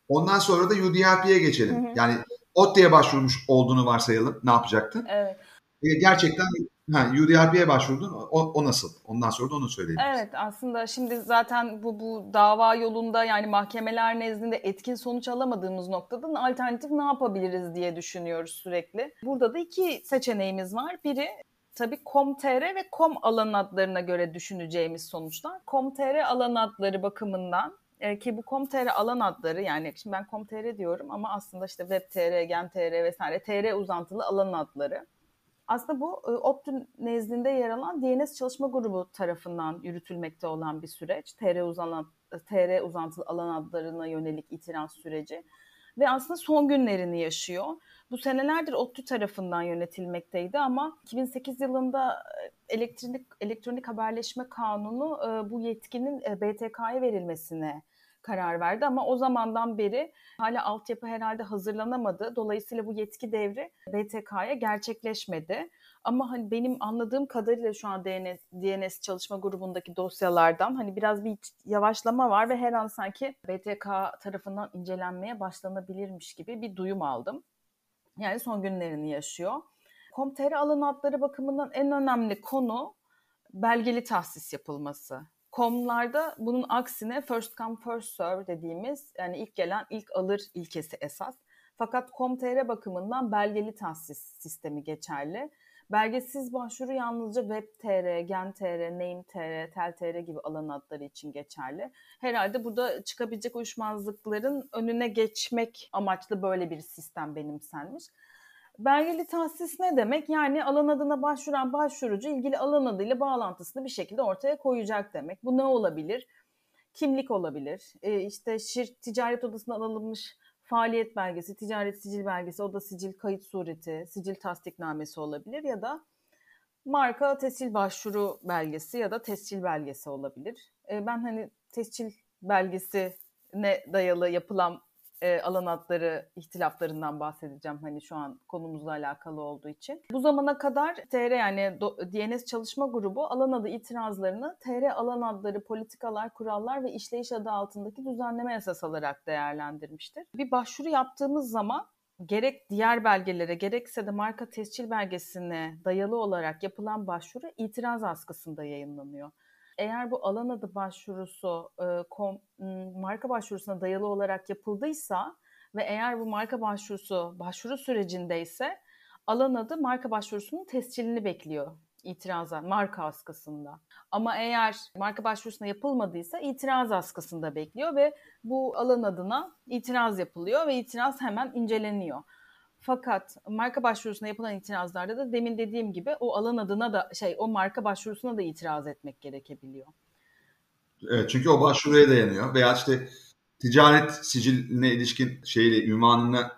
[SPEAKER 1] Ondan sonra da UDRP'ye geçelim. Hı hı. Yani ODTÜ'ye başvurmuş olduğunu varsayalım. Ne yapacaktın?
[SPEAKER 2] Evet.
[SPEAKER 1] Gerçekten Ha, UDRP'ye başvurdun. O, o nasıl? Ondan sonra da onu söyleyelim.
[SPEAKER 2] Evet aslında şimdi zaten bu bu dava yolunda yani mahkemeler nezdinde etkin sonuç alamadığımız noktada alternatif ne yapabiliriz diye düşünüyoruz sürekli. Burada da iki seçeneğimiz var. Biri tabii com.tr ve com alan adlarına göre düşüneceğimiz sonuçlar. com.tr alan adları bakımından e, ki bu com.tr alan adları yani şimdi ben com.tr diyorum ama aslında işte web.tr, gen.tr vesaire tr uzantılı alan adları. Aslında bu ODTÜ nezdinde yer alan DNS çalışma grubu tarafından yürütülmekte olan bir süreç. TR, uzanan, TR uzantılı alan adlarına yönelik itiraz süreci. Ve aslında son günlerini yaşıyor. Bu senelerdir ODTÜ tarafından yönetilmekteydi ama 2008 yılında elektronik elektronik haberleşme kanunu bu yetkinin BTK'ya verilmesine karar verdi ama o zamandan beri hala altyapı herhalde hazırlanamadı. Dolayısıyla bu yetki devri BTK'ya gerçekleşmedi. Ama hani benim anladığım kadarıyla şu an DNS, DNS çalışma grubundaki dosyalardan hani biraz bir yavaşlama var ve her an sanki BTK tarafından incelenmeye başlanabilirmiş gibi bir duyum aldım. Yani son günlerini yaşıyor. Komter alan adları bakımından en önemli konu belgeli tahsis yapılması. Komlarda bunun aksine first come first serve dediğimiz yani ilk gelen ilk alır ilkesi esas. Fakat com.tr bakımından belgeli tahsis sistemi geçerli. Belgesiz başvuru yalnızca web.tr, gen.tr, name.tr, tel.tr gibi alan adları için geçerli. Herhalde burada çıkabilecek uyuşmazlıkların önüne geçmek amaçlı böyle bir sistem benimsenmiş. Belgeli tahsis ne demek? Yani alan adına başvuran başvurucu ilgili alan adıyla bağlantısını bir şekilde ortaya koyacak demek. Bu ne olabilir? Kimlik olabilir. E, işte şir, ticaret odasından alınmış faaliyet belgesi, ticaret sicil belgesi, oda sicil kayıt sureti, sicil tasdiknamesi olabilir ya da marka tescil başvuru belgesi ya da tescil belgesi olabilir. E, ben hani tescil belgesi ne dayalı yapılan e, alan adları ihtilaflarından bahsedeceğim hani şu an konumuzla alakalı olduğu için. Bu zamana kadar TR yani DNS çalışma grubu alan adı itirazlarını TR alan adları politikalar, kurallar ve işleyiş adı altındaki düzenleme yasas olarak değerlendirmiştir. Bir başvuru yaptığımız zaman gerek diğer belgelere gerekse de marka tescil belgesine dayalı olarak yapılan başvuru itiraz askısında yayınlanıyor eğer bu alan adı başvurusu e, kom, marka başvurusuna dayalı olarak yapıldıysa ve eğer bu marka başvurusu başvuru sürecindeyse alan adı marka başvurusunun tescilini bekliyor itiraza, marka askısında. Ama eğer marka başvurusuna yapılmadıysa itiraz askısında bekliyor ve bu alan adına itiraz yapılıyor ve itiraz hemen inceleniyor. Fakat marka başvurusuna yapılan itirazlarda da demin dediğim gibi o alan adına da şey o marka başvurusuna da itiraz etmek gerekebiliyor.
[SPEAKER 1] Evet çünkü o başvuruya dayanıyor veya işte ticaret siciline ilişkin şeyle ünvanına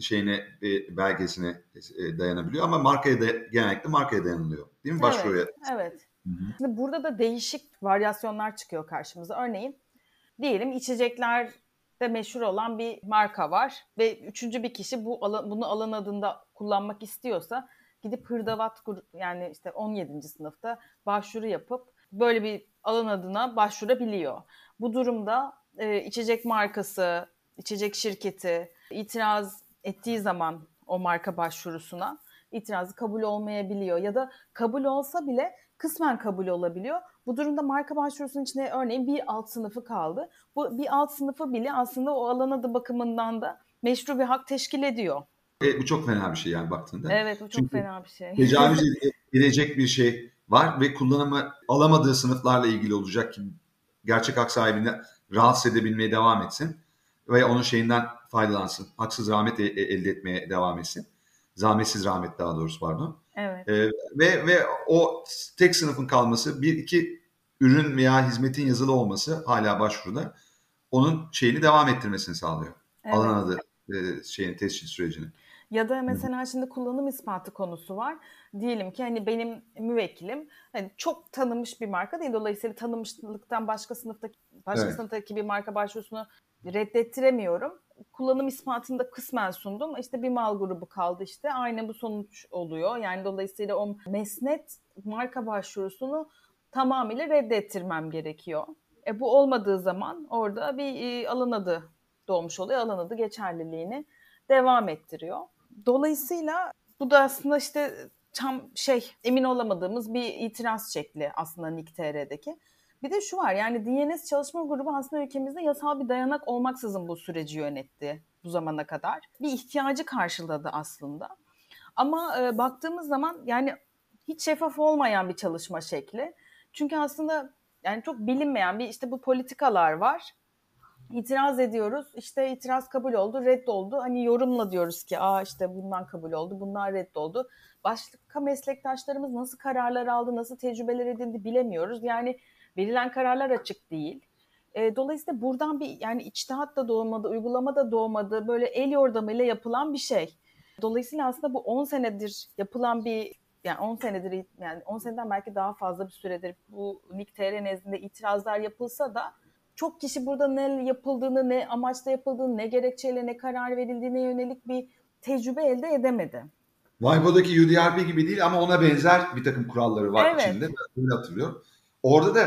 [SPEAKER 1] şeyine e, belgesine e, dayanabiliyor ama markaya da genellikle markaya dayanılıyor. Değil mi başvuruya?
[SPEAKER 2] Evet. evet. Hı hı. Şimdi burada da değişik varyasyonlar çıkıyor karşımıza. Örneğin diyelim içecekler de meşhur olan bir marka var ve üçüncü bir kişi bu alan, bunu alan adında kullanmak istiyorsa gidip hırdavat yani işte 17. sınıfta başvuru yapıp böyle bir alan adına başvurabiliyor. Bu durumda e, içecek markası, içecek şirketi itiraz ettiği zaman o marka başvurusuna itirazı kabul olmayabiliyor ya da kabul olsa bile kısmen kabul olabiliyor. Bu durumda marka başvurusunun içinde örneğin bir alt sınıfı kaldı. Bu bir alt sınıfı bile aslında o alan adı bakımından da meşru bir hak teşkil ediyor.
[SPEAKER 1] E, bu çok fena bir şey yani baktığında.
[SPEAKER 2] Evet bu çok Çünkü fena bir şey.
[SPEAKER 1] Tecavüz edilecek bir şey var ve kullanımı alamadığı sınıflarla ilgili olacak ki gerçek hak sahibini rahatsız edebilmeye devam etsin ve onun şeyinden faydalansın. Haksız rahmet e, e, elde etmeye devam etsin. Zahmetsiz rahmet daha doğrusu pardon.
[SPEAKER 2] Evet.
[SPEAKER 1] Ee, ve ve o tek sınıfın kalması bir iki ürün veya hizmetin yazılı olması hala başvuruda onun şeyini devam ettirmesini sağlıyor. Evet. Alan adı e, şeyin tescil sürecini.
[SPEAKER 2] Ya da mesela şimdi kullanım ispatı konusu var. Diyelim ki hani benim müvekkilim hani çok tanınmış bir marka değil. Dolayısıyla tanınmışlıktan başka sınıftaki başka evet. sınıftaki bir marka başvurusunu reddettiremiyorum. Kullanım ispatında kısmen sundum. İşte bir mal grubu kaldı işte. Aynı bu sonuç oluyor. Yani dolayısıyla o mesnet marka başvurusunu tamamıyla reddettirmem gerekiyor. E bu olmadığı zaman orada bir e, alan adı doğmuş oluyor. Alan adı geçerliliğini devam ettiriyor. Dolayısıyla bu da aslında işte tam şey emin olamadığımız bir itiraz şekli aslında NİK.TR'deki. Bir de şu var yani DNS çalışma grubu aslında ülkemizde yasal bir dayanak olmaksızın bu süreci yönetti bu zamana kadar. Bir ihtiyacı karşıladı aslında. Ama e, baktığımız zaman yani hiç şeffaf olmayan bir çalışma şekli. Çünkü aslında yani çok bilinmeyen bir işte bu politikalar var. İtiraz ediyoruz. İşte itiraz kabul oldu, reddoldu. Hani yorumla diyoruz ki aa işte bundan kabul oldu, bundan reddoldu. Başka meslektaşlarımız nasıl kararlar aldı, nasıl tecrübeler edindi bilemiyoruz. Yani verilen kararlar açık değil. E, dolayısıyla buradan bir yani içtihat da doğmadı, uygulama da doğmadı. Böyle el yordamıyla yapılan bir şey. Dolayısıyla aslında bu 10 senedir yapılan bir yani 10 senedir yani 10 seneden belki daha fazla bir süredir bu NİK.TR nezdinde itirazlar yapılsa da çok kişi burada ne yapıldığını, ne amaçla yapıldığını, ne gerekçeyle ne karar verildiğine yönelik bir tecrübe elde edemedi.
[SPEAKER 1] Vibo'daki UDRP gibi değil ama ona benzer bir takım kuralları var evet. içinde. Ben hatırlıyorum. Orada da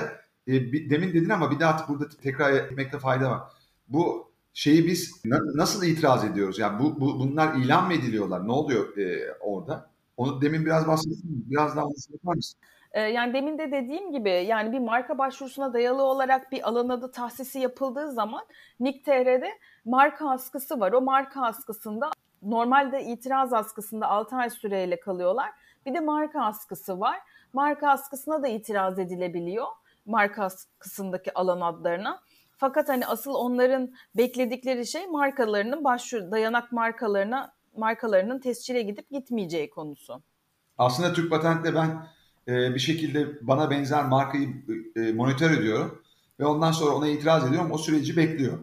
[SPEAKER 1] e, bir, demin dedin ama bir daha burada tekrar etmekte fayda var. Bu şeyi biz na, nasıl itiraz ediyoruz? Yani bu, bu bunlar ilan mı ediliyorlar? Ne oluyor e, orada? Onu demin biraz bahsettim. Biraz daha anlatır mısın?
[SPEAKER 2] Ee, yani demin de dediğim gibi yani bir marka başvurusuna dayalı olarak bir alan adı tahsisi yapıldığı zaman NİK.TR'de marka askısı var. O marka askısında normalde itiraz askısında 6 ay süreyle kalıyorlar. Bir de marka askısı var. Marka askısına da itiraz edilebiliyor. Marka askısındaki alan adlarına. Fakat hani asıl onların bekledikleri şey markalarının başvuru dayanak markalarına markalarının tescile gidip gitmeyeceği konusu.
[SPEAKER 1] Aslında Türk Patent'te ben e, bir şekilde bana benzer markayı e, monitör ediyorum ve ondan sonra ona itiraz ediyorum. O süreci bekliyor.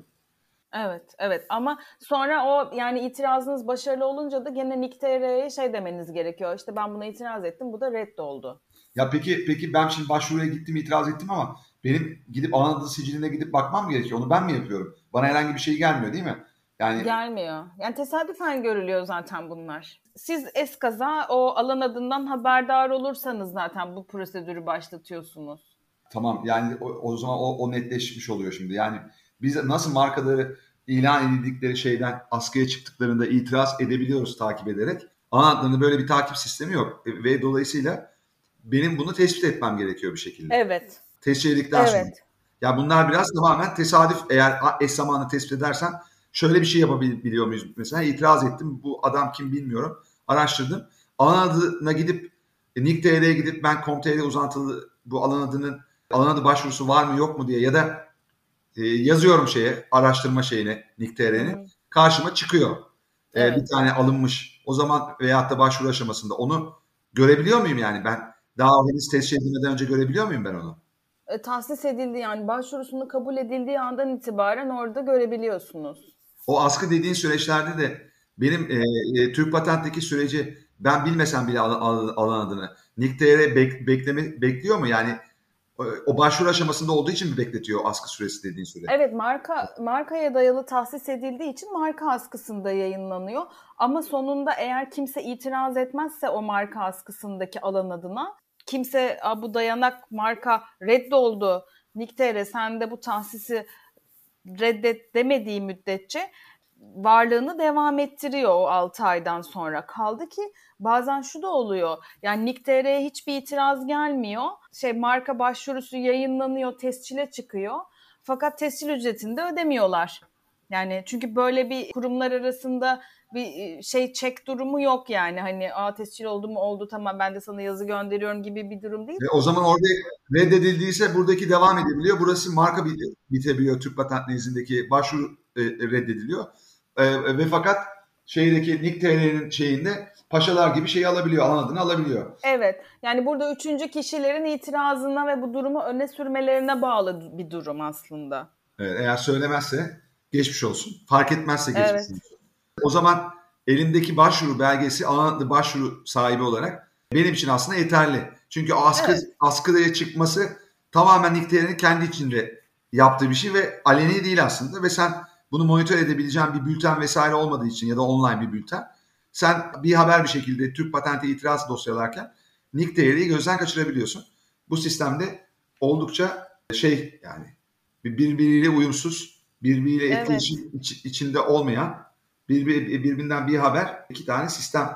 [SPEAKER 2] Evet, evet ama sonra o yani itirazınız başarılı olunca da gene NİK.TR'ye şey demeniz gerekiyor. İşte ben buna itiraz ettim, bu da reddoldu.
[SPEAKER 1] Ya peki peki ben şimdi başvuruya gittim, itiraz ettim ama benim gidip Anadolu siciline gidip bakmam gerekiyor. Onu ben mi yapıyorum? Bana herhangi bir şey gelmiyor değil mi?
[SPEAKER 2] Yani gelmiyor. Yani tesadüfen görülüyor zaten bunlar. Siz eskaza o alan adından haberdar olursanız zaten bu prosedürü başlatıyorsunuz.
[SPEAKER 1] Tamam yani o, o zaman o, o netleşmiş oluyor şimdi. Yani biz nasıl markaları ilan edildikleri şeyden askıya çıktıklarında itiraz edebiliyoruz takip ederek. Ana adlarında böyle bir takip sistemi yok. E, ve dolayısıyla benim bunu tespit etmem gerekiyor bir şekilde.
[SPEAKER 2] Evet.
[SPEAKER 1] Tespit edildikten evet. sonra. Ya bunlar biraz tamamen tesadüf eğer eş zamanlı tespit edersen şöyle bir şey yapabiliyor muyuz? Mesela itiraz ettim bu adam kim bilmiyorum. Araştırdım. Alan adına gidip e, NİK.TR'ye gidip ben com.tr uzantılı bu alan adının alan adı başvurusu var mı yok mu diye ya da e, yazıyorum şeye araştırma şeyine NİK.TR'nin karşıma çıkıyor. E, evet. bir tane alınmış. O zaman veyahut da başvuru aşamasında onu görebiliyor muyum yani ben daha henüz test edilmeden önce görebiliyor muyum ben onu?
[SPEAKER 2] E, tahsis edildi yani başvurusunu kabul edildiği andan itibaren orada görebiliyorsunuz.
[SPEAKER 1] O askı dediğin süreçlerde de benim e, e, Türk Patent'teki süreci ben bilmesem bile alan, alan adını Nick.tr bek, bekleme, bekliyor mu? Yani o başvuru aşamasında olduğu için mi bekletiyor askı süresi dediğin süre?
[SPEAKER 2] Evet marka markaya dayalı tahsis edildiği için marka askısında yayınlanıyor. Ama sonunda eğer kimse itiraz etmezse o marka askısındaki alan adına kimse bu dayanak marka reddoldu. Nick.tr sen de bu tahsisi reddet demediği müddetçe varlığını devam ettiriyor o 6 aydan sonra. Kaldı ki bazen şu da oluyor. Yani Nick.tr'ye hiçbir itiraz gelmiyor. Şey marka başvurusu yayınlanıyor, tescile çıkıyor. Fakat tescil ücretini de ödemiyorlar. Yani çünkü böyle bir kurumlar arasında bir e, şey çek durumu yok yani. Hani a tescil oldu mu oldu tamam ben de sana yazı gönderiyorum gibi bir durum değil.
[SPEAKER 1] Ve o zaman orada reddedildiyse buradaki devam edebiliyor. Burası marka bitebiliyor Türk Patent izindeki başvuru e, reddediliyor. E, ve fakat şeydeki Nick TL'nin şeyinde paşalar gibi şeyi alabiliyor, alan adını alabiliyor.
[SPEAKER 2] Evet. Yani burada üçüncü kişilerin itirazına ve bu durumu öne sürmelerine bağlı bir durum aslında.
[SPEAKER 1] Evet, eğer söylemezse geçmiş olsun. Fark etmezse geçmiş evet. olsun. O zaman elimdeki başvuru belgesi alan adlı başvuru sahibi olarak benim için aslında yeterli. Çünkü askı, evet. askıya çıkması tamamen Nick kendi içinde yaptığı bir şey ve aleni değil aslında ve sen bunu monitör edebileceğin bir bülten vesaire olmadığı için ya da online bir bülten sen bir haber bir şekilde Türk patente itiraz dosyalarken nick değeri gözden kaçırabiliyorsun. Bu sistemde oldukça şey yani birbiriyle uyumsuz, birbiriyle etkileşim evet. iç, içinde olmayan bir, birbirinden bir haber iki tane sistem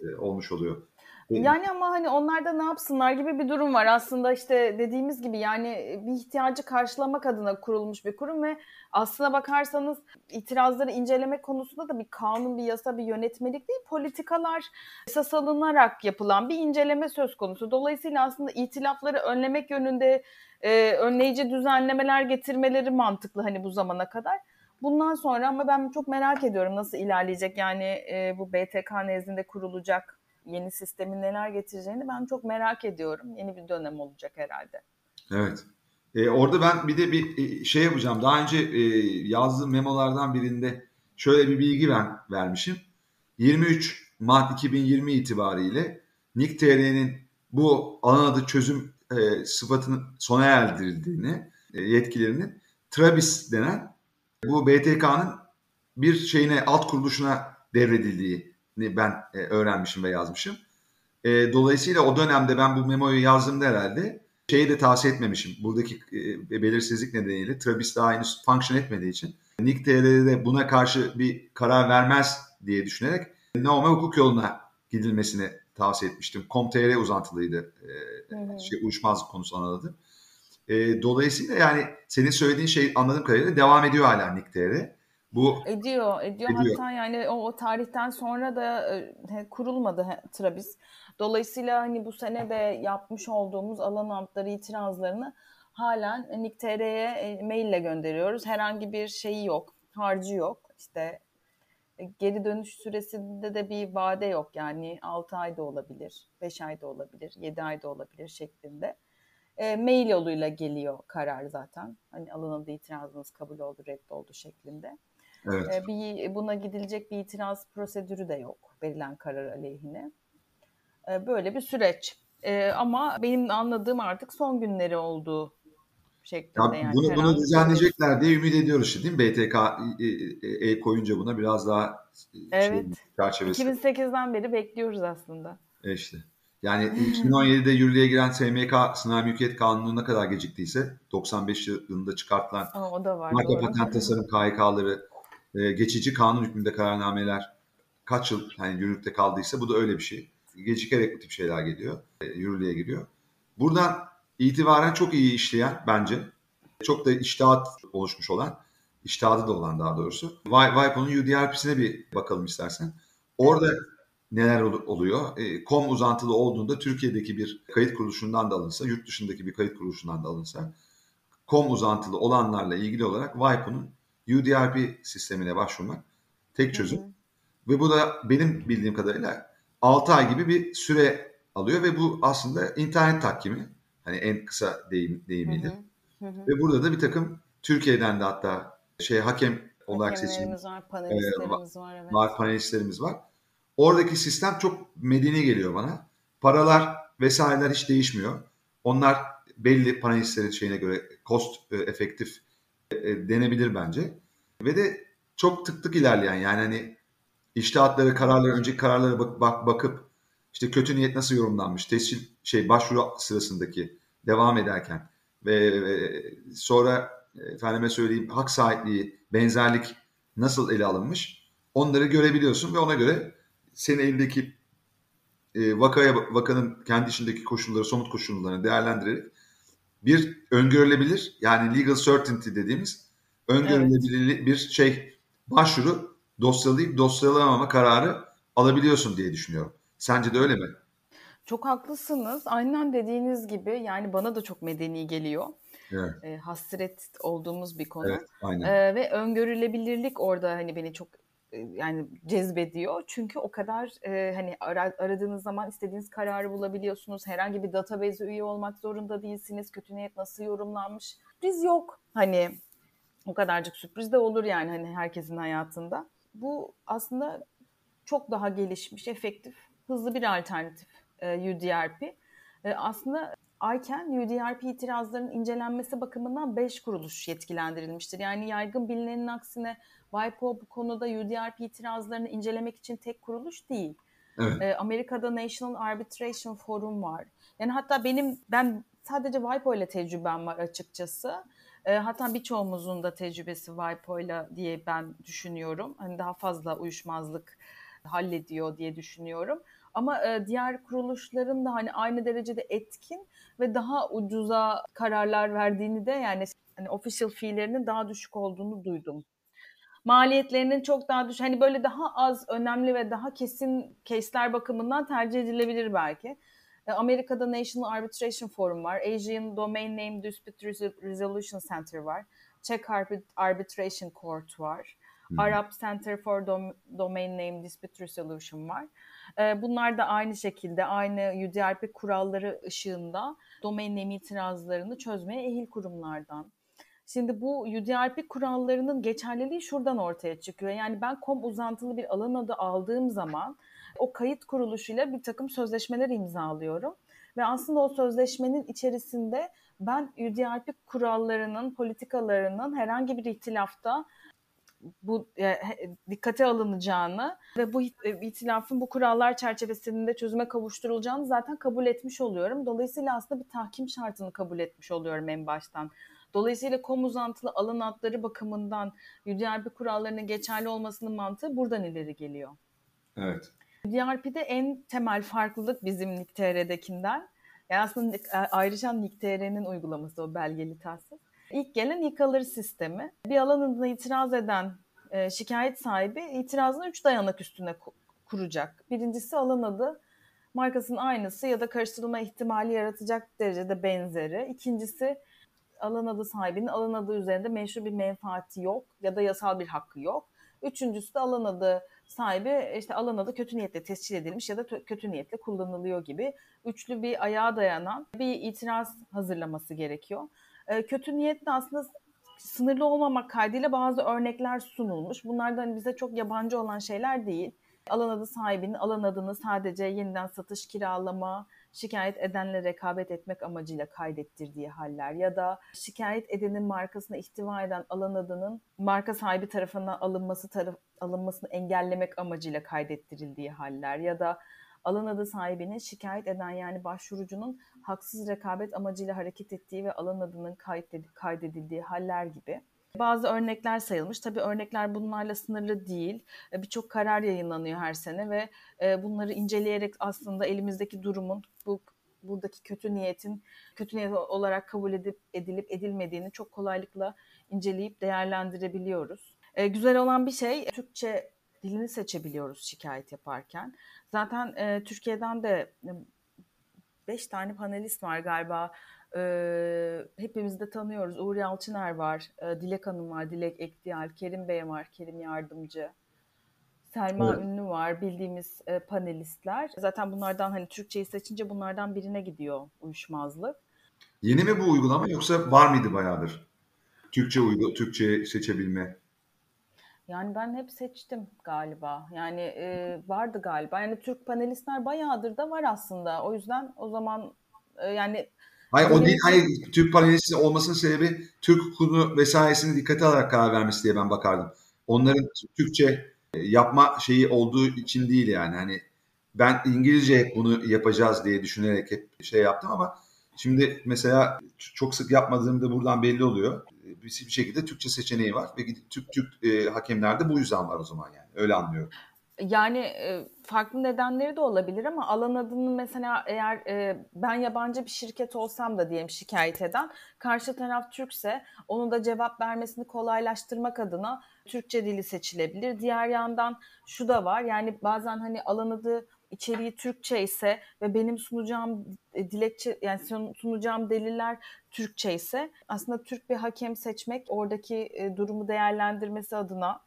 [SPEAKER 1] e, olmuş oluyor.
[SPEAKER 2] Yani ama hani onlar da ne yapsınlar gibi bir durum var. Aslında işte dediğimiz gibi yani bir ihtiyacı karşılamak adına kurulmuş bir kurum ve aslına bakarsanız itirazları inceleme konusunda da bir kanun, bir yasa, bir yönetmelik değil, politikalar esas alınarak yapılan bir inceleme söz konusu. Dolayısıyla aslında itilafları önlemek yönünde e, önleyici düzenlemeler getirmeleri mantıklı hani bu zamana kadar. Bundan sonra ama ben çok merak ediyorum nasıl ilerleyecek yani e, bu BTK nezdinde kurulacak yeni sistemin neler getireceğini ben çok merak ediyorum. Yeni bir dönem olacak herhalde.
[SPEAKER 1] Evet. E, orada ben bir de bir e, şey yapacağım. Daha önce e, yazdığım memolardan birinde şöyle bir bilgi ben vermişim. 23 Mart 2020 itibariyle Nick.tr'nin bu alan adı çözüm e, sıfatının sona erdirildiğini, e, yetkilerinin Trabis denen bu BTK'nın bir şeyine alt kuruluşuna devredildiği ben e, öğrenmişim ve yazmışım. E, dolayısıyla o dönemde ben bu memoyu yazdığımda herhalde şeyi de tavsiye etmemişim. Buradaki e, belirsizlik nedeniyle Travis daha henüz function etmediği için Nick TR'de buna karşı bir karar vermez diye düşünerek normal hukuk yoluna gidilmesini tavsiye etmiştim. Com.tr uzantılıydı. E, şey, uyuşmazlık konusu anladı. E, dolayısıyla yani senin söylediğin şey anladığım kadarıyla devam ediyor hala Nick TR.
[SPEAKER 2] Bu ediyor, ediyor. ediyor. Hatta yani o, o tarihten sonra da e, kurulmadı he, Trabis. Dolayısıyla hani bu sene de yapmış olduğumuz alan altları itirazlarını halen Nick.tr'ye e, maille gönderiyoruz. Herhangi bir şeyi yok, harcı yok. İşte e, geri dönüş süresinde de bir vade yok. Yani 6 ayda olabilir, 5 ayda olabilir, 7 ayda olabilir şeklinde. E, mail yoluyla geliyor karar zaten. Hani alınıldı itirazınız kabul oldu, reddoldu şeklinde. Evet. E, bir buna gidilecek bir itiraz prosedürü de yok verilen karar aleyhine. E, böyle bir süreç. E, ama benim anladığım artık son günleri olduğu şeklinde.
[SPEAKER 1] Ya, yani bunu, bunu düzenleyecekler diye ümit ediyoruz işte değil mi? BTK e, koyunca buna biraz daha
[SPEAKER 2] evet. şey, çerçevesi. 2008'den beri bekliyoruz aslında.
[SPEAKER 1] E işte. Yani 2017'de yürürlüğe giren SMK sınav mülkiyet kanunu ne kadar geciktiyse 95 yılında çıkartılan
[SPEAKER 2] Aa, var,
[SPEAKER 1] marka patent tasarım KHK'ları e, geçici kanun hükmünde kararnameler kaç yıl hani yürürlükte kaldıysa bu da öyle bir şey. Gecikerek bu tip şeyler geliyor. E, yürürlüğe giriyor. Buradan itibaren çok iyi işleyen bence. Çok da iştahat oluşmuş olan, iştahatı da olan daha doğrusu. Vipo'nun UDRP'sine bir bakalım istersen. Orada neler oluyor? E, kom uzantılı olduğunda Türkiye'deki bir kayıt kuruluşundan da alınsa, yurt dışındaki bir kayıt kuruluşundan da alınsa, kom uzantılı olanlarla ilgili olarak Vipo'nun UDRP sistemine başvurmak tek çözüm. Hı hı. Ve bu da benim bildiğim kadarıyla 6 ay gibi bir süre alıyor ve bu aslında internet takvimi. Hani en kısa deyim, deyimiyle. Hı hı. Hı hı. Ve burada da bir takım Türkiye'den de hatta şey hakem olarak seçilmiş
[SPEAKER 2] var, panelistlerimiz e, var, evet.
[SPEAKER 1] var, panelistlerimiz var. Oradaki sistem çok medeni geliyor bana. Paralar vesaireler hiç değişmiyor. Onlar belli panelistlerin şeyine göre cost e, efektif e, e, denebilir bence. Ve de çok tık tık ilerleyen yani hani iştihatları, kararları, önceki kararlara bak, bak, bakıp işte kötü niyet nasıl yorumlanmış, tescil şey başvuru sırasındaki devam ederken ve, ve sonra efendime söyleyeyim hak sahipliği, benzerlik nasıl ele alınmış onları görebiliyorsun ve ona göre senin elindeki e, vakaya vakanın kendi içindeki koşulları, somut koşullarını değerlendirerek bir öngörülebilir yani legal certainty dediğimiz öngörülebilir evet. bir şey başvuru dosyalayıp dosyalamama kararı alabiliyorsun diye düşünüyorum. Sence de öyle mi?
[SPEAKER 2] Çok haklısınız. Aynen dediğiniz gibi yani bana da çok medeni geliyor.
[SPEAKER 1] Evet.
[SPEAKER 2] E, hasret olduğumuz bir konu.
[SPEAKER 1] Evet, aynen.
[SPEAKER 2] E, ve öngörülebilirlik orada hani beni çok yani cezbediyor. Çünkü o kadar e, hani ara, aradığınız zaman istediğiniz kararı bulabiliyorsunuz. Herhangi bir database üye olmak zorunda değilsiniz. Kötü niyet nasıl yorumlanmış? Sürpriz yok. Hani o kadarcık sürpriz de olur yani hani herkesin hayatında. Bu aslında çok daha gelişmiş, efektif, hızlı bir alternatif e, UDRP. E, aslında ICANN UDRP itirazlarının incelenmesi bakımından 5 kuruluş yetkilendirilmiştir. Yani yaygın bilinenin aksine WIPO bu konuda UDRP itirazlarını incelemek için tek kuruluş değil. Evet. E, Amerika'da National Arbitration Forum var. Yani hatta benim ben sadece WIPO ile tecrübem var açıkçası. E, hatta birçoğumuzun da tecrübesi WIPO ile diye ben düşünüyorum. Hani daha fazla uyuşmazlık hallediyor diye düşünüyorum. Ama e, diğer kuruluşların da hani aynı derecede etkin ve daha ucuza kararlar verdiğini de yani hani official fee'lerinin daha düşük olduğunu duydum maliyetlerinin çok daha düş hani böyle daha az önemli ve daha kesin case'ler bakımından tercih edilebilir belki. E, Amerika'da National Arbitration Forum var. Asian Domain Name Dispute Resolution Center var. Czech Arbitration Court var. Hmm. Arab Center for Dom Domain Name Dispute Resolution var. E, bunlar da aynı şekilde aynı UDRP kuralları ışığında domain name itirazlarını çözmeye ehil kurumlardan. Şimdi bu UDRP kurallarının geçerliliği şuradan ortaya çıkıyor. Yani ben kom uzantılı bir alan adı aldığım zaman o kayıt kuruluşuyla bir takım sözleşmeler imzalıyorum. Ve aslında o sözleşmenin içerisinde ben UDRP kurallarının, politikalarının herhangi bir ihtilafta bu e, dikkate alınacağını ve bu e, itilafın bu kurallar çerçevesinde çözüme kavuşturulacağını zaten kabul etmiş oluyorum. Dolayısıyla aslında bir tahkim şartını kabul etmiş oluyorum en baştan. Dolayısıyla kom uzantılı alan adları bakımından UDRP kurallarının geçerli olmasının mantığı buradan ileri geliyor.
[SPEAKER 1] Evet.
[SPEAKER 2] UDRP'de en temel farklılık bizim NICTR'dekinden. Yani aslında ayrıca NICTR'nin uygulaması o belgeli tahsis. İlk gelen ilk alır sistemi. Bir alan adına itiraz eden e, şikayet sahibi itirazını üç dayanak üstüne kuracak. Birincisi alan adı markasının aynısı ya da karıştırılma ihtimali yaratacak derecede benzeri. İkincisi alan adı sahibinin alan adı üzerinde meşru bir menfaati yok ya da yasal bir hakkı yok. Üçüncüsü de alan adı sahibi işte alan adı kötü niyetle tescil edilmiş ya da kötü niyetle kullanılıyor gibi üçlü bir ayağa dayanan bir itiraz hazırlaması gerekiyor. E, kötü niyetle aslında sınırlı olmamak kaydıyla bazı örnekler sunulmuş. Bunlar da hani bize çok yabancı olan şeyler değil. Alan adı sahibinin alan adını sadece yeniden satış, kiralama, şikayet edenle rekabet etmek amacıyla kaydettirdiği haller ya da şikayet edenin markasına ihtiva eden alan adının marka sahibi tarafından alınması taraf, alınmasını engellemek amacıyla kaydettirildiği haller ya da alan adı sahibinin şikayet eden yani başvurucunun haksız rekabet amacıyla hareket ettiği ve alan adının kaydedildiği haller gibi. Bazı örnekler sayılmış. Tabii örnekler bunlarla sınırlı değil. E, birçok karar yayınlanıyor her sene ve e, bunları inceleyerek aslında elimizdeki durumun bu buradaki kötü niyetin kötü niyet olarak kabul edip edilip edilmediğini çok kolaylıkla inceleyip değerlendirebiliyoruz. E, güzel olan bir şey Türkçe dilini seçebiliyoruz şikayet yaparken. Zaten e, Türkiye'den de beş tane panelist var galiba. E, hepimiz de tanıyoruz. Uğur Yalçıner var, e, Dilek Hanım var, Dilek Ekdiyal, Kerim Bey var, Kerim Yardımcı. Selma evet. Ünlü var, bildiğimiz e, panelistler. Zaten bunlardan hani Türkçeyi seçince bunlardan birine gidiyor uyuşmazlık.
[SPEAKER 1] Yeni mi bu uygulama yoksa var mıydı bayağıdır? Türkçe uygu, Türkçe seçebilme.
[SPEAKER 2] Yani ben hep seçtim galiba. Yani e, vardı galiba. Yani Türk panelistler bayağıdır da var aslında. O yüzden o zaman e, yani
[SPEAKER 1] Hayır o değil. Hayır Türk panelisti olmasının sebebi Türk hukukunu vesairesini dikkate alarak karar vermesi diye ben bakardım. Onların Türkçe e, yapma şeyi olduğu için değil yani. Hani ben İngilizce hep bunu yapacağız diye düşünerek hep şey yaptım ama şimdi mesela çok sık yapmadığımda buradan belli oluyor. Bir, bir şekilde Türkçe seçeneği var ve Türk Türk e, hakemlerde bu yüzden var o zaman yani. Öyle anlıyorum.
[SPEAKER 2] Yani e, farklı nedenleri de olabilir ama alan adının mesela eğer e, ben yabancı bir şirket olsam da diyelim şikayet eden karşı taraf Türkse onu da cevap vermesini kolaylaştırmak adına Türkçe dili seçilebilir. Diğer yandan şu da var yani bazen hani alan adı içeriği Türkçe ise ve benim sunacağım e, dilekçe yani sunacağım deliller Türkçe ise aslında Türk bir hakem seçmek oradaki e, durumu değerlendirmesi adına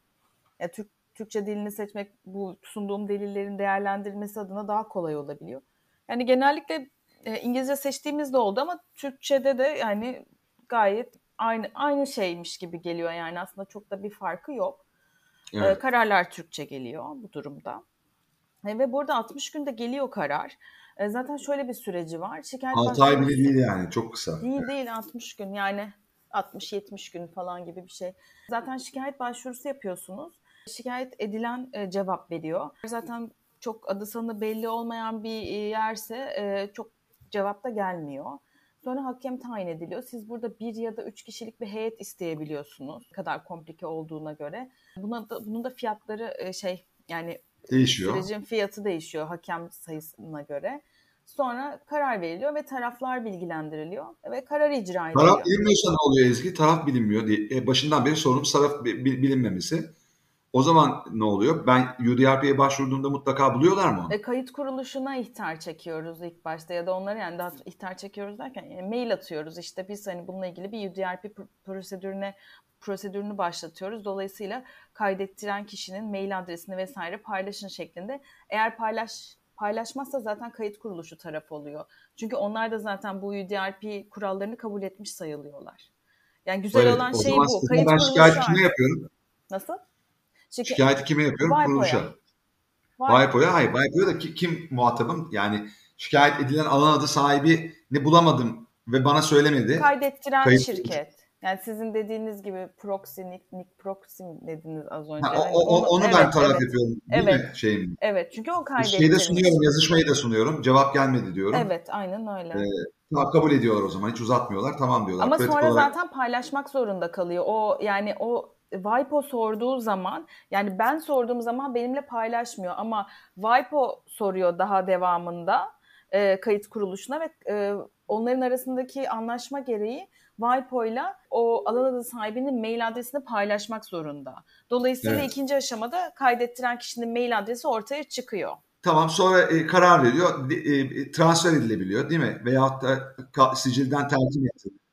[SPEAKER 2] yani Türk Türkçe dilini seçmek bu sunduğum delillerin değerlendirilmesi adına daha kolay olabiliyor. Yani genellikle e, İngilizce seçtiğimiz de oldu ama Türkçe'de de yani gayet aynı aynı şeymiş gibi geliyor yani aslında çok da bir farkı yok. Evet. Kararlar Türkçe geliyor bu durumda. E, ve burada 60 günde geliyor karar. E, zaten şöyle bir süreci var.
[SPEAKER 1] Şikayet 6 ay bile değil yani çok kısa.
[SPEAKER 2] Değil evet. değil 60 gün yani 60-70 gün falan gibi bir şey. Zaten şikayet başvurusu yapıyorsunuz. Şikayet edilen e, cevap veriyor. Zaten çok adı sanı belli olmayan bir yerse çok cevap da gelmiyor. Sonra hakem tayin ediliyor. Siz burada bir ya da üç kişilik bir heyet isteyebiliyorsunuz. Ne kadar komplike olduğuna göre. Buna da, bunun da fiyatları şey yani
[SPEAKER 1] değişiyor.
[SPEAKER 2] Sürecin fiyatı değişiyor hakem sayısına göre. Sonra karar veriliyor ve taraflar bilgilendiriliyor ve karar icra ediliyor.
[SPEAKER 1] Taraf bilinmiyorsa ne oluyor Ezgi? Taraf bilinmiyor diye. E, başından beri sorunum taraf bilinmemesi. O zaman ne oluyor? Ben UDRP'ye başvurduğumda mutlaka buluyorlar mı onu?
[SPEAKER 2] E, kayıt kuruluşuna ihtar çekiyoruz ilk başta ya da onları yani daha ihtar çekiyoruz derken e, mail atıyoruz. İşte biz hani bununla ilgili bir UDRP prosedürüne prosedürünü başlatıyoruz. Dolayısıyla kaydettiren kişinin mail adresini vesaire paylaşın şeklinde. Eğer paylaş paylaşmazsa zaten kayıt kuruluşu taraf oluyor. Çünkü onlar da zaten bu UDRP kurallarını kabul etmiş sayılıyorlar. Yani güzel evet, olan şey bu.
[SPEAKER 1] Kayıt ben şikayet kime yapıyorum?
[SPEAKER 2] Nasıl?
[SPEAKER 1] Şike- Şikayeti kime yapıyorum? Vaypo'ya. Kuruluşa. Vaypo'ya. Hayır. Vaypo'ya da kim muhatabım? Yani şikayet edilen alan adı sahibi ne bulamadım ve bana söylemedi.
[SPEAKER 2] Kaydettiren Kayıt... şirket. Yani sizin dediğiniz gibi proxy, nick, nick proxy dediniz az önce. Ha,
[SPEAKER 1] o, o, onu, onu evet, ben taraf evet. ediyorum. Değil
[SPEAKER 2] evet.
[SPEAKER 1] mi? Şeyim.
[SPEAKER 2] Evet çünkü o kaydettiğiniz.
[SPEAKER 1] Şeyi de sunuyorum, yazışmayı da sunuyorum. Cevap gelmedi diyorum.
[SPEAKER 2] Evet aynen öyle.
[SPEAKER 1] Ee, kabul ediyorlar o zaman. Hiç uzatmıyorlar. Tamam diyorlar.
[SPEAKER 2] Ama Pratik sonra olarak... zaten paylaşmak zorunda kalıyor. O yani o Vipo sorduğu zaman yani ben sorduğum zaman benimle paylaşmıyor ama Vipo soruyor daha devamında e, kayıt kuruluşuna ve e, onların arasındaki anlaşma gereği Vipo ile o alan adı sahibinin mail adresini paylaşmak zorunda. Dolayısıyla evet. ikinci aşamada kaydettiren kişinin mail adresi ortaya çıkıyor.
[SPEAKER 1] Tamam sonra e, karar veriyor, e, transfer edilebiliyor değil mi? Veyahut da sicilden terkin ediliyor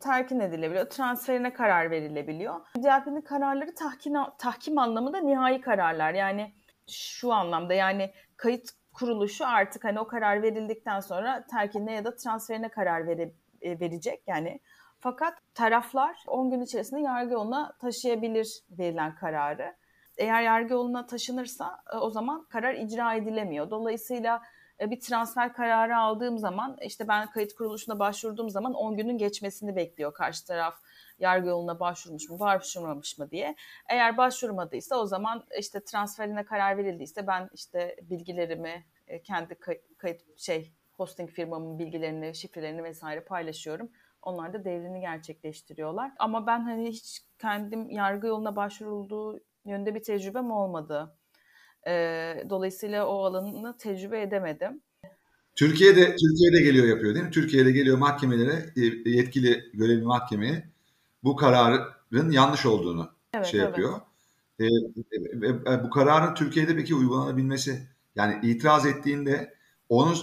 [SPEAKER 2] terkin edilebiliyor. Transferine karar verilebiliyor. DLP'nin kararları tahkim, tahkim anlamında nihai kararlar. Yani şu anlamda yani kayıt kuruluşu artık hani o karar verildikten sonra terkine ya da transferine karar vere, e, verecek. Yani fakat taraflar 10 gün içerisinde yargı yoluna taşıyabilir verilen kararı. Eğer yargı yoluna taşınırsa e, o zaman karar icra edilemiyor. Dolayısıyla e, bir transfer kararı aldığım zaman işte ben kayıt kuruluşuna başvurduğum zaman 10 günün geçmesini bekliyor karşı taraf yargı yoluna başvurmuş mu başvurmamış mı diye. Eğer başvurmadıysa o zaman işte transferine karar verildiyse ben işte bilgilerimi e, kendi kayıt şey hosting firmamın bilgilerini, şifrelerini vesaire paylaşıyorum. Onlar da devrini gerçekleştiriyorlar. Ama ben hani hiç kendim yargı yoluna başvurulduğu yönde bir tecrübem olmadı. E, dolayısıyla o alanını tecrübe edemedim.
[SPEAKER 1] Türkiye'de Türkiye'de geliyor yapıyor değil mi? Türkiye'de geliyor mahkemelere e, yetkili görevli mahkemeye bu kararın yanlış olduğunu evet, şey yapıyor. Evet. E, e, bu kararın Türkiye'de peki uygulanabilmesi yani itiraz ettiğinde onun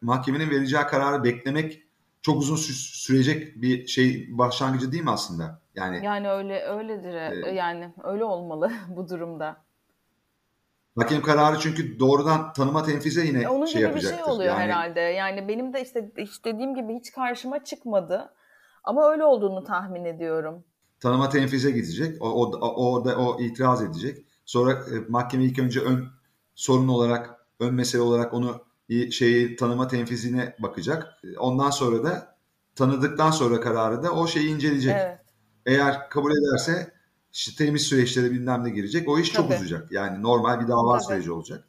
[SPEAKER 1] mahkemenin vereceği kararı beklemek çok uzun sürecek bir şey başlangıcı değil mi aslında?
[SPEAKER 2] Yani Yani öyle öyledir. E, yani öyle olmalı [laughs] bu durumda.
[SPEAKER 1] Hakem kararı çünkü doğrudan tanıma tenfize yine e, Onun şey
[SPEAKER 2] gibi bir şey oluyor yani... herhalde. Yani benim de işte, işte dediğim gibi hiç karşıma çıkmadı. Ama öyle olduğunu tahmin ediyorum.
[SPEAKER 1] tanıma tenfize gidecek. O, o, o, orada o itiraz edecek. Sonra e, mahkeme ilk önce ön sorun olarak, ön mesele olarak onu şeyi tanıma tenfizine bakacak. Ondan sonra da tanıdıktan sonra kararı da o şeyi inceleyecek. Evet. Eğer kabul ederse işte temiz süreçlere bilmem ne girecek. O iş Tabii. çok uzayacak. Yani normal bir dava Tabii. süreci olacak.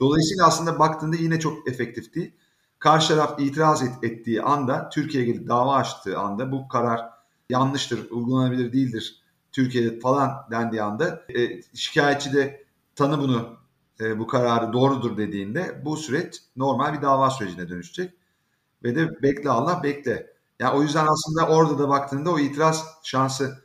[SPEAKER 1] Dolayısıyla aslında baktığında yine çok efektif değil. Karşı taraf itiraz et, ettiği anda, Türkiye'ye gelip dava açtığı anda bu karar yanlıştır, uygulanabilir değildir Türkiye'de falan dendiği anda e, şikayetçi de tanı bunu e, bu kararı doğrudur dediğinde bu süreç normal bir dava sürecine dönüşecek. Ve de bekle Allah bekle. Yani o yüzden aslında orada da baktığında o itiraz şansı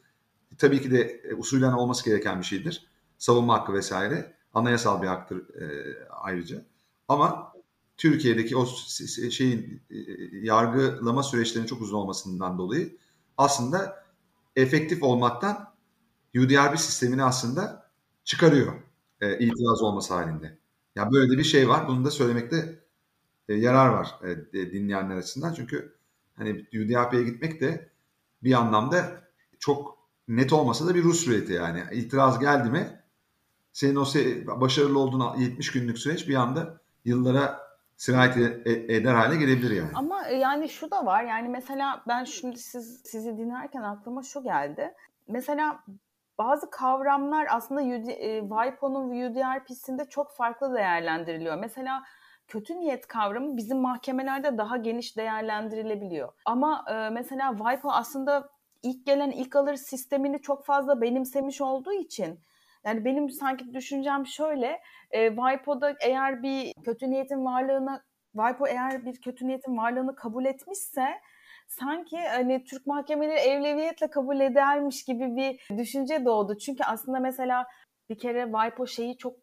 [SPEAKER 1] tabii ki de e, usulen olması gereken bir şeydir. Savunma hakkı vesaire. Anayasal bir haktır e, ayrıca. Ama Türkiye'deki o şeyin e, yargılama süreçlerinin çok uzun olmasından dolayı aslında efektif olmaktan UDRB sistemini aslında çıkarıyor e, itiraz olması halinde. Ya böyle bir şey var. Bunu da söylemekte e, yarar var e, dinleyenler açısından. Çünkü hani UDRP'ye gitmek de bir anlamda çok net olmasa da bir Rus süreti yani. İtiraz geldi mi senin o se- başarılı olduğun 70 günlük süreç bir anda yıllara sirayet e- eder hale gelebilir yani.
[SPEAKER 2] Ama e, yani şu da var yani mesela ben şimdi siz sizi dinlerken aklıma şu geldi. Mesela bazı kavramlar aslında UD, e, WIPO'nun UDRP'sinde çok farklı değerlendiriliyor. Mesela kötü niyet kavramı bizim mahkemelerde daha geniş değerlendirilebiliyor. Ama e, mesela WIPO aslında ilk gelen ilk alır sistemini çok fazla benimsemiş olduğu için yani benim sanki düşüncem şöyle e, WIPO'da eğer bir kötü niyetin varlığını WIPO eğer bir kötü niyetin varlığını kabul etmişse sanki hani Türk mahkemeleri evleviyetle kabul edermiş gibi bir düşünce doğdu. Çünkü aslında mesela bir kere WIPO şeyi çok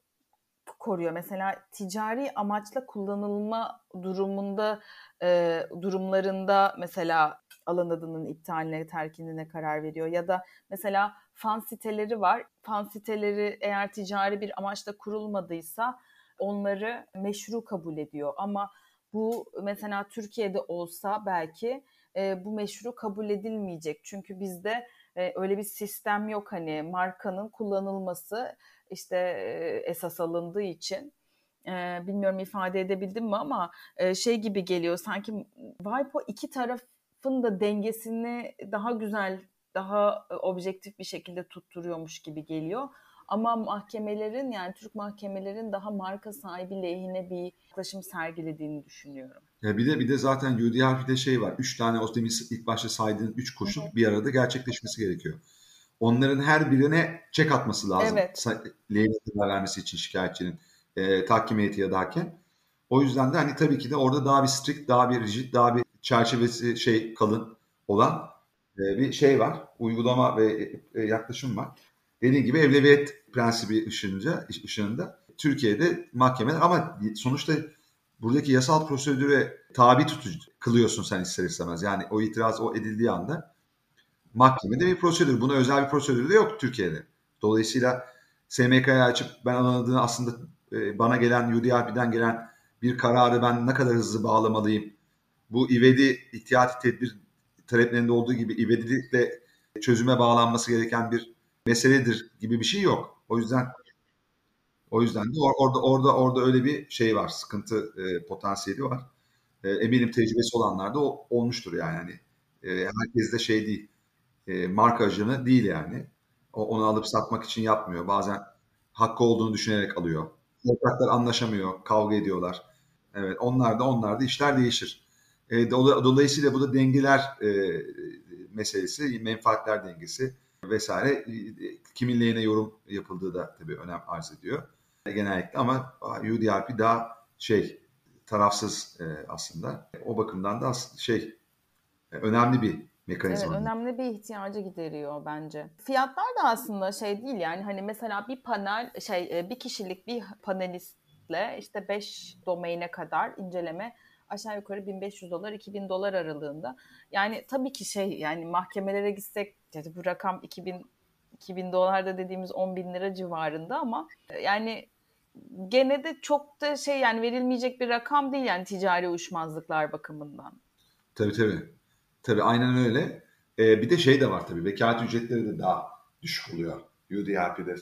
[SPEAKER 2] koruyor. Mesela ticari amaçla kullanılma durumunda e, durumlarında mesela alan adının iptaline, terkinine karar veriyor. Ya da mesela fan siteleri var. Fan siteleri eğer ticari bir amaçla kurulmadıysa onları meşru kabul ediyor. Ama bu mesela Türkiye'de olsa belki e, bu meşru kabul edilmeyecek. Çünkü bizde e, öyle bir sistem yok hani markanın kullanılması işte e, esas alındığı için. E, bilmiyorum ifade edebildim mi ama e, şey gibi geliyor sanki WIPO iki tarafın da dengesini daha güzel, daha objektif bir şekilde tutturuyormuş gibi geliyor. Ama mahkemelerin yani Türk mahkemelerin daha marka sahibi lehine bir yaklaşım sergilediğini düşünüyorum.
[SPEAKER 1] Ya bir de bir de zaten UDRP'de şey var. Üç tane o demin ilk başta saydığın üç koşul evet. bir arada gerçekleşmesi gerekiyor. Onların her birine çek atması lazım. Evet. Vermesi için şikayetçinin e, tahkim heyeti ya da hakem. O yüzden de hani tabii ki de orada daha bir strict, daha bir rigid, daha bir çerçevesi şey kalın olan e, bir şey var. Uygulama ve e, yaklaşım var. Dediğim gibi evleviyet prensibi ışığınca, ışığında Türkiye'de mahkemeler ama sonuçta buradaki yasal prosedüre tabi tutucu kılıyorsun sen ister istemez. Yani o itiraz o edildiği anda mahkemede bir prosedür. Buna özel bir prosedür de yok Türkiye'de. Dolayısıyla SMK'ya açıp ben anladığını aslında e, bana gelen UDRP'den gelen bir kararı ben ne kadar hızlı bağlamalıyım? Bu ivedi ihtiyati tedbir taleplerinde olduğu gibi ivedilikle çözüme bağlanması gereken bir meseledir gibi bir şey yok. O yüzden o yüzden de or, orada orada orada öyle bir şey var, sıkıntı e, potansiyeli var. E, eminim tecrübesi olanlar da olmuştur yani. Hani, e, herkes de şey değil, e, marka ajanı değil yani. O, onu alıp satmak için yapmıyor. Bazen hakkı olduğunu düşünerek alıyor. Ortaklar anlaşamıyor, kavga ediyorlar. Evet, onlar da onlar da işler değişir. E, dolayısıyla bu da dengeler e, meselesi, menfaatler dengesi vesaire kimin lehine yorum yapıldığı da tabii önem arz ediyor genellikle ama UDRP daha şey tarafsız e, aslında. O bakımdan da şey e, önemli bir mekanizma.
[SPEAKER 2] Evet, önemli bir ihtiyacı gideriyor bence. Fiyatlar da aslında şey değil yani hani mesela bir panel şey e, bir kişilik bir panelistle işte 5 domaine kadar inceleme aşağı yukarı 1500 dolar 2000 dolar aralığında. Yani tabii ki şey yani mahkemelere gitsek yani bu rakam 2000 2000 dolar da dediğimiz 10 bin lira civarında ama e, yani gene de çok da şey yani verilmeyecek bir rakam değil yani ticari uyuşmazlıklar bakımından.
[SPEAKER 1] Tabii tabii. Tabii aynen öyle. E, bir de şey de var tabii vekalet ücretleri de daha düşük oluyor UDRP'de.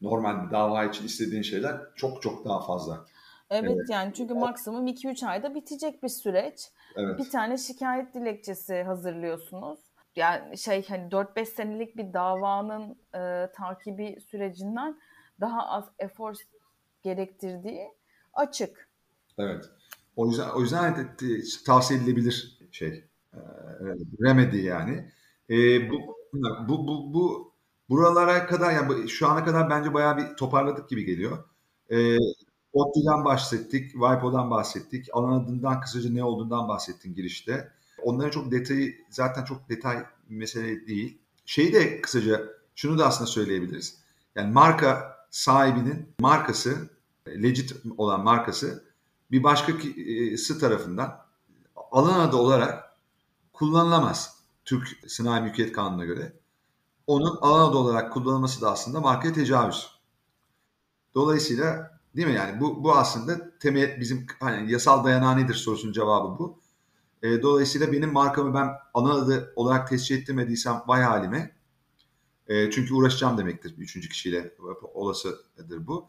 [SPEAKER 1] Normal bir dava için istediğin şeyler çok çok daha fazla.
[SPEAKER 2] Evet, evet. yani çünkü maksimum 2-3 ayda bitecek bir süreç. Evet. Bir tane şikayet dilekçesi hazırlıyorsunuz. Yani şey hani 4-5 senelik bir davanın e, takibi sürecinden daha az efor gerektirdiği açık.
[SPEAKER 1] Evet. O yüzden o yüzden tavsiye edilebilir şey. E, remedy yani. E, bu, bu bu bu buralara kadar yani şu ana kadar bence bayağı bir toparladık gibi geliyor. E, ODTÜ'den bahsettik, WIPO'dan bahsettik. Alan adından kısaca ne olduğundan bahsettin girişte. Onların çok detayı zaten çok detay mesele değil. Şeyi de kısaca şunu da aslında söyleyebiliriz. Yani marka sahibinin markası, legit olan markası bir başkası tarafından alan adı olarak kullanılamaz. Türk Sanayi Mülkiyet Kanunu'na göre. Onun alan adı olarak kullanılması da aslında markaya tecavüz. Dolayısıyla değil mi yani bu, bu aslında temel bizim hani yasal dayanağı nedir sorusunun cevabı bu. E, dolayısıyla benim markamı ben ana adı olarak tescil ettirmediysem vay halime. E, çünkü uğraşacağım demektir üçüncü kişiyle olasıdır bu.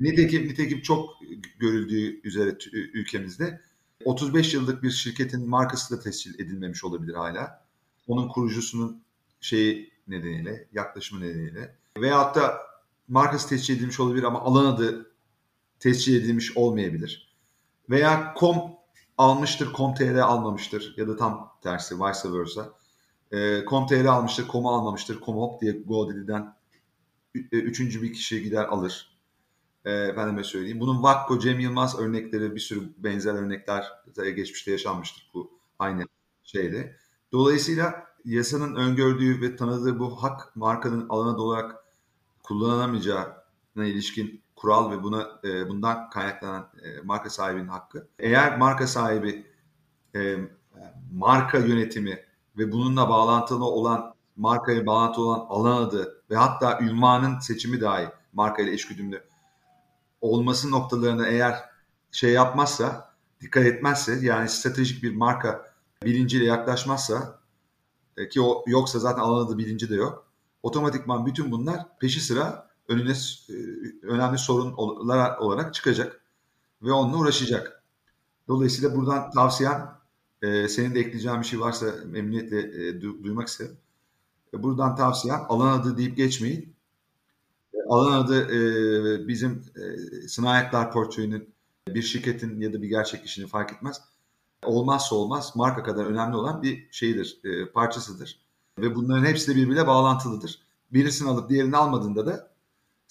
[SPEAKER 1] Nitekim, nitekim çok görüldüğü üzere ülkemizde 35 yıllık bir şirketin markası da tescil edilmemiş olabilir hala. Onun kurucusunun şeyi nedeniyle, yaklaşımı nedeniyle. Veyahut da markası tescil edilmiş olabilir ama alan adı tescil edilmiş olmayabilir. Veya com almıştır, com.tr almamıştır ya da tam tersi vice versa. E, com.tr almıştır, com'u almamıştır. Com hop diye GoDaddy'den e, üçüncü bir kişi gider alır. E, efendime söyleyeyim. Bunun Vakko, Cem Yılmaz örnekleri bir sürü benzer örnekler geçmişte yaşanmıştır bu aynı şeyde. Dolayısıyla yasanın öngördüğü ve tanıdığı bu hak markanın alanı olarak kullanılamayacağına ilişkin kural ve buna e, bundan kaynaklanan e, marka sahibinin hakkı. Eğer marka sahibi e, marka yönetimi ve bununla bağlantılı olan markaya bağlantılı olan alan adı ve hatta ünvanın seçimi dahi marka ile eşgüdümlü olması noktalarını eğer şey yapmazsa, dikkat etmezse yani stratejik bir marka bilinciyle yaklaşmazsa e, ki o yoksa zaten alan adı bilinci de yok. Otomatikman bütün bunlar peşi sıra önüne e, önemli sorunlar olarak çıkacak ve onunla uğraşacak. Dolayısıyla buradan tavsiyem e, senin de ekleyeceğin bir şey varsa memnuniyetle e, duymak isterim. Buradan tavsiyem alan adı deyip geçmeyin. Alan adı bizim e, sınavaklar portföyünün bir şirketin ya da bir gerçek kişinin fark etmez. Olmazsa olmaz marka kadar önemli olan bir şeydir, parçasıdır. Ve bunların hepsi de birbiriyle bağlantılıdır. Birisini alıp diğerini almadığında da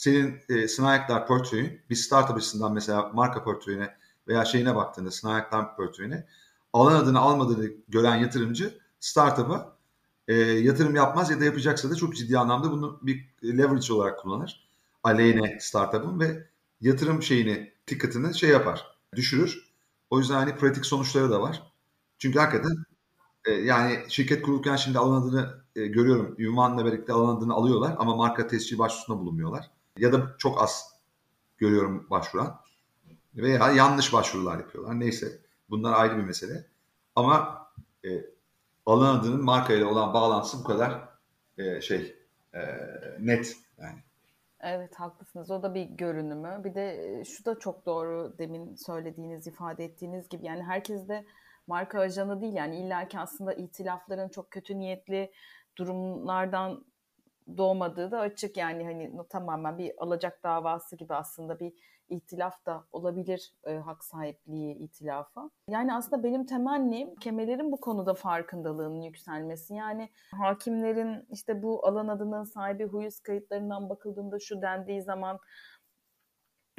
[SPEAKER 1] senin e, Snayaklar portföyün bir startup açısından mesela marka portföyüne veya şeyine baktığında Snayaklar portföyüne alan adını almadığını gören yatırımcı startup'a e, yatırım yapmaz ya da yapacaksa da çok ciddi anlamda bunu bir leverage olarak kullanır. Aleyhine startup'ın ve yatırım şeyini, ticket'ını şey yapar, düşürür. O yüzden hani pratik sonuçları da var. Çünkü hakikaten e, yani şirket kurulurken şimdi alan adını e, görüyorum. Ünvanla birlikte alan adını alıyorlar ama marka tescil başvurusunda bulunmuyorlar ya da çok az görüyorum başvuran veya yanlış başvurular yapıyorlar. Neyse bunlar ayrı bir mesele. Ama e, alan adının markayla olan bağlantısı bu kadar e, şey e, net yani.
[SPEAKER 2] Evet haklısınız. O da bir görünümü. Bir de e, şu da çok doğru demin söylediğiniz, ifade ettiğiniz gibi. Yani herkes de marka ajanı değil. Yani illaki aslında itilafların çok kötü niyetli durumlardan doğmadığı da açık yani hani tamamen bir alacak davası gibi aslında bir itilaf da olabilir e, hak sahipliği itilafı. Yani aslında benim temennim kemelerin bu konuda farkındalığının yükselmesi. Yani hakimlerin işte bu alan adının sahibi huyuz kayıtlarından bakıldığında şu dendiği zaman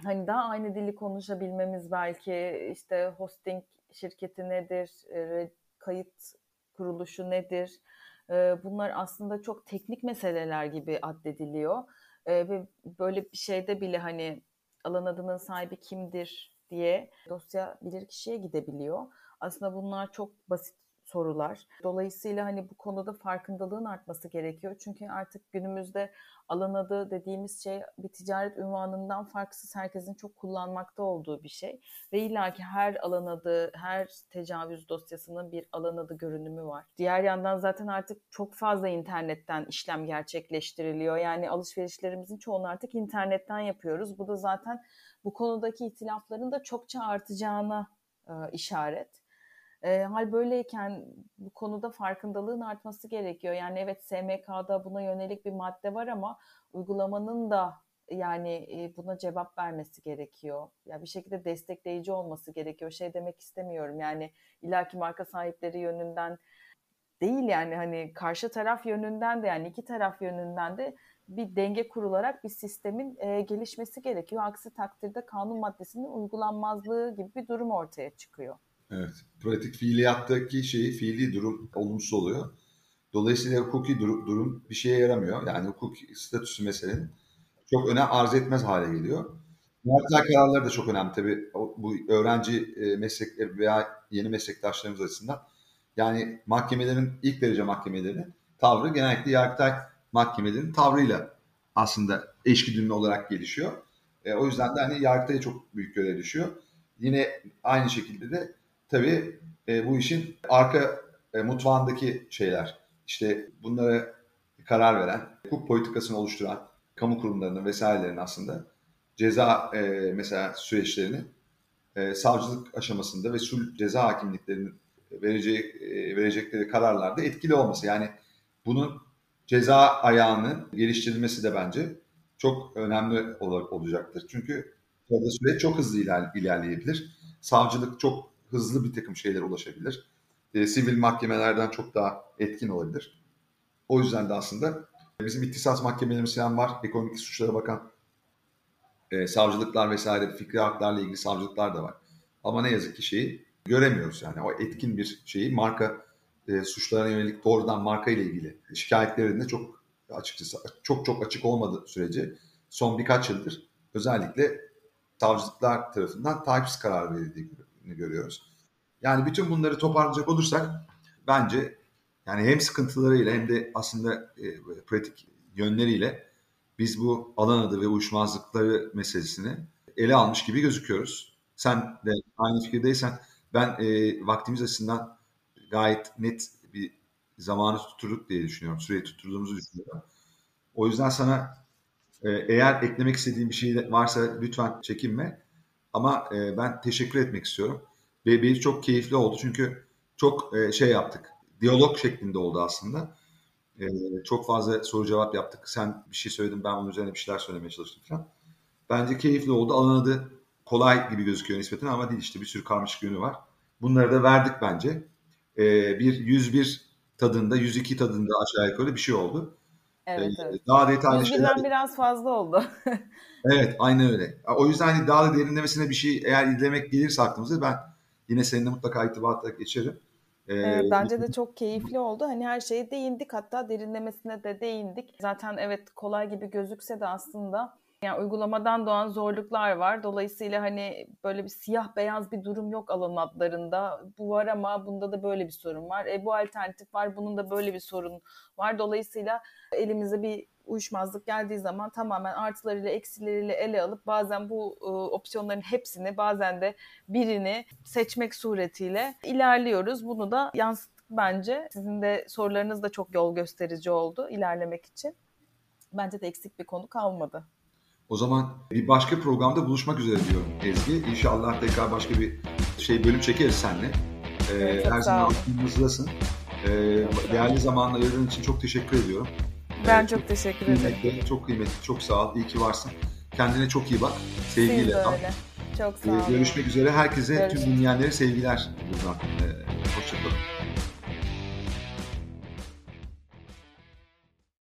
[SPEAKER 2] hani daha aynı dili konuşabilmemiz belki işte hosting şirketi nedir, e, kayıt kuruluşu nedir, bunlar aslında çok teknik meseleler gibi addediliyor. ve böyle bir şeyde bile hani alan adının sahibi kimdir diye dosya bilir kişiye gidebiliyor. Aslında bunlar çok basit sorular. Dolayısıyla hani bu konuda farkındalığın artması gerekiyor. Çünkü artık günümüzde alan adı dediğimiz şey bir ticaret ünvanından farksız herkesin çok kullanmakta olduğu bir şey. Ve illaki her alan adı, her tecavüz dosyasının bir alan adı görünümü var. Diğer yandan zaten artık çok fazla internetten işlem gerçekleştiriliyor. Yani alışverişlerimizin çoğunu artık internetten yapıyoruz. Bu da zaten bu konudaki itilafların da çokça artacağına e, işaret. E, hal böyleyken bu konuda farkındalığın artması gerekiyor. Yani evet SMK'da buna yönelik bir madde var ama uygulamanın da yani e, buna cevap vermesi gerekiyor. Ya yani bir şekilde destekleyici olması gerekiyor. Şey demek istemiyorum. Yani ilaki marka sahipleri yönünden değil yani hani karşı taraf yönünden de yani iki taraf yönünden de bir denge kurularak bir sistemin e, gelişmesi gerekiyor. Aksi takdirde kanun maddesinin uygulanmazlığı gibi bir durum ortaya çıkıyor.
[SPEAKER 1] Evet. Pratik fiiliyattaki şeyi fiili durum olumsuz oluyor. Dolayısıyla hukuki durum, durum bir şeye yaramıyor. Yani hukuk statüsü meselenin çok önem arz etmez hale geliyor. Yargıtay kararları da çok önemli tabii. Bu öğrenci e, meslekleri veya yeni meslektaşlarımız açısından. Yani mahkemelerin, ilk derece mahkemelerinin tavrı genellikle Yargıtay mahkemelerin tavrıyla aslında eşgüdümlü olarak gelişiyor. E, o yüzden de hani Yargıtay'a çok büyük görev düşüyor. Yine aynı şekilde de tabii e, bu işin arka e, mutfağındaki şeyler, işte bunlara karar veren, hukuk politikasını oluşturan kamu kurumlarının vesairelerin aslında ceza e, mesela süreçlerini e, savcılık aşamasında ve sul ceza hakimliklerinin vereceği, e, verecekleri kararlarda etkili olması. Yani bunun ceza ayağının geliştirilmesi de bence çok önemli olacaktır. Çünkü orada süreç çok hızlı ilerleyebilir. Savcılık çok hızlı bir takım şeylere ulaşabilir. E, sivil mahkemelerden çok daha etkin olabilir. O yüzden de aslında bizim ihtisas mahkemelerimiz falan var. Ekonomik suçlara bakan e, savcılıklar vesaire fikri haklarla ilgili savcılıklar da var. Ama ne yazık ki şeyi göremiyoruz yani o etkin bir şeyi marka e, suçlarına yönelik doğrudan marka ile ilgili şikayetlerinde çok açıkçası çok çok açık olmadığı sürece son birkaç yıldır özellikle savcılıklar tarafından takipsiz karar verildiği görüyoruz. Yani bütün bunları toparlayacak olursak bence yani hem sıkıntılarıyla hem de aslında e, pratik yönleriyle biz bu alan adı ve uyuşmazlıkları meselesini ele almış gibi gözüküyoruz. Sen de aynı fikirdeysen ben e, vaktimiz açısından gayet net bir zamanı tutturduk diye düşünüyorum. Süreyi tutturduğumuzu düşünüyorum. O yüzden sana e, eğer eklemek istediğin bir şey varsa lütfen çekinme. Ama e, ben teşekkür etmek istiyorum. Ve bir çok keyifli oldu çünkü çok e, şey yaptık. Diyalog şeklinde oldu aslında. E, çok fazla soru cevap yaptık. Sen bir şey söyledin ben bunun üzerine bir şeyler söylemeye çalıştım falan. Bence keyifli oldu. Alan adı kolay gibi gözüküyor nispeten ama değil işte bir sürü karmaşık yönü var. Bunları da verdik bence. E, bir 101 tadında, 102 tadında aşağı yukarı bir şey oldu.
[SPEAKER 2] Evet, ee, evet.
[SPEAKER 1] Daha detaylı
[SPEAKER 2] şeyler. biraz fazla oldu. [laughs]
[SPEAKER 1] evet, aynen öyle. O yüzden hani daha da derinlemesine bir şey eğer izlemek gelirse aklımıza ben Yine seninle mutlaka irtibata geçerim.
[SPEAKER 2] Ee, evet, bence de [laughs] çok keyifli oldu. Hani her şeye değindik hatta derinlemesine de değindik. Zaten evet kolay gibi gözükse de aslında yani uygulamadan doğan zorluklar var. Dolayısıyla hani böyle bir siyah beyaz bir durum yok alan adlarında. Bu var ama bunda da böyle bir sorun var. E bu alternatif var, bunun da böyle bir sorun var. Dolayısıyla elimize bir uyuşmazlık geldiği zaman tamamen artılarıyla eksileriyle ele alıp bazen bu e, opsiyonların hepsini bazen de birini seçmek suretiyle ilerliyoruz. Bunu da yansıttık bence. Sizin de sorularınız da çok yol gösterici oldu ilerlemek için. Bence de eksik bir konu kalmadı.
[SPEAKER 1] O zaman bir başka programda buluşmak üzere diyorum Ezgi. İnşallah tekrar başka bir şey bölüm çekeriz seninle. Ee, evet, her zaman aklımızdasın. Ee, değerli zamanla ayırdığın için çok teşekkür ediyorum.
[SPEAKER 2] Ben çok teşekkür ederim.
[SPEAKER 1] Çok kıymetli, çok sağ ol. İyi ki varsın. Kendine çok iyi bak. Sevgiyle
[SPEAKER 2] öyle. Çok sağ olun.
[SPEAKER 1] Görüşmek üzere. Herkese, Görüşmek. tüm dinleyenlere sevgiler buradan. Hoşçakalın.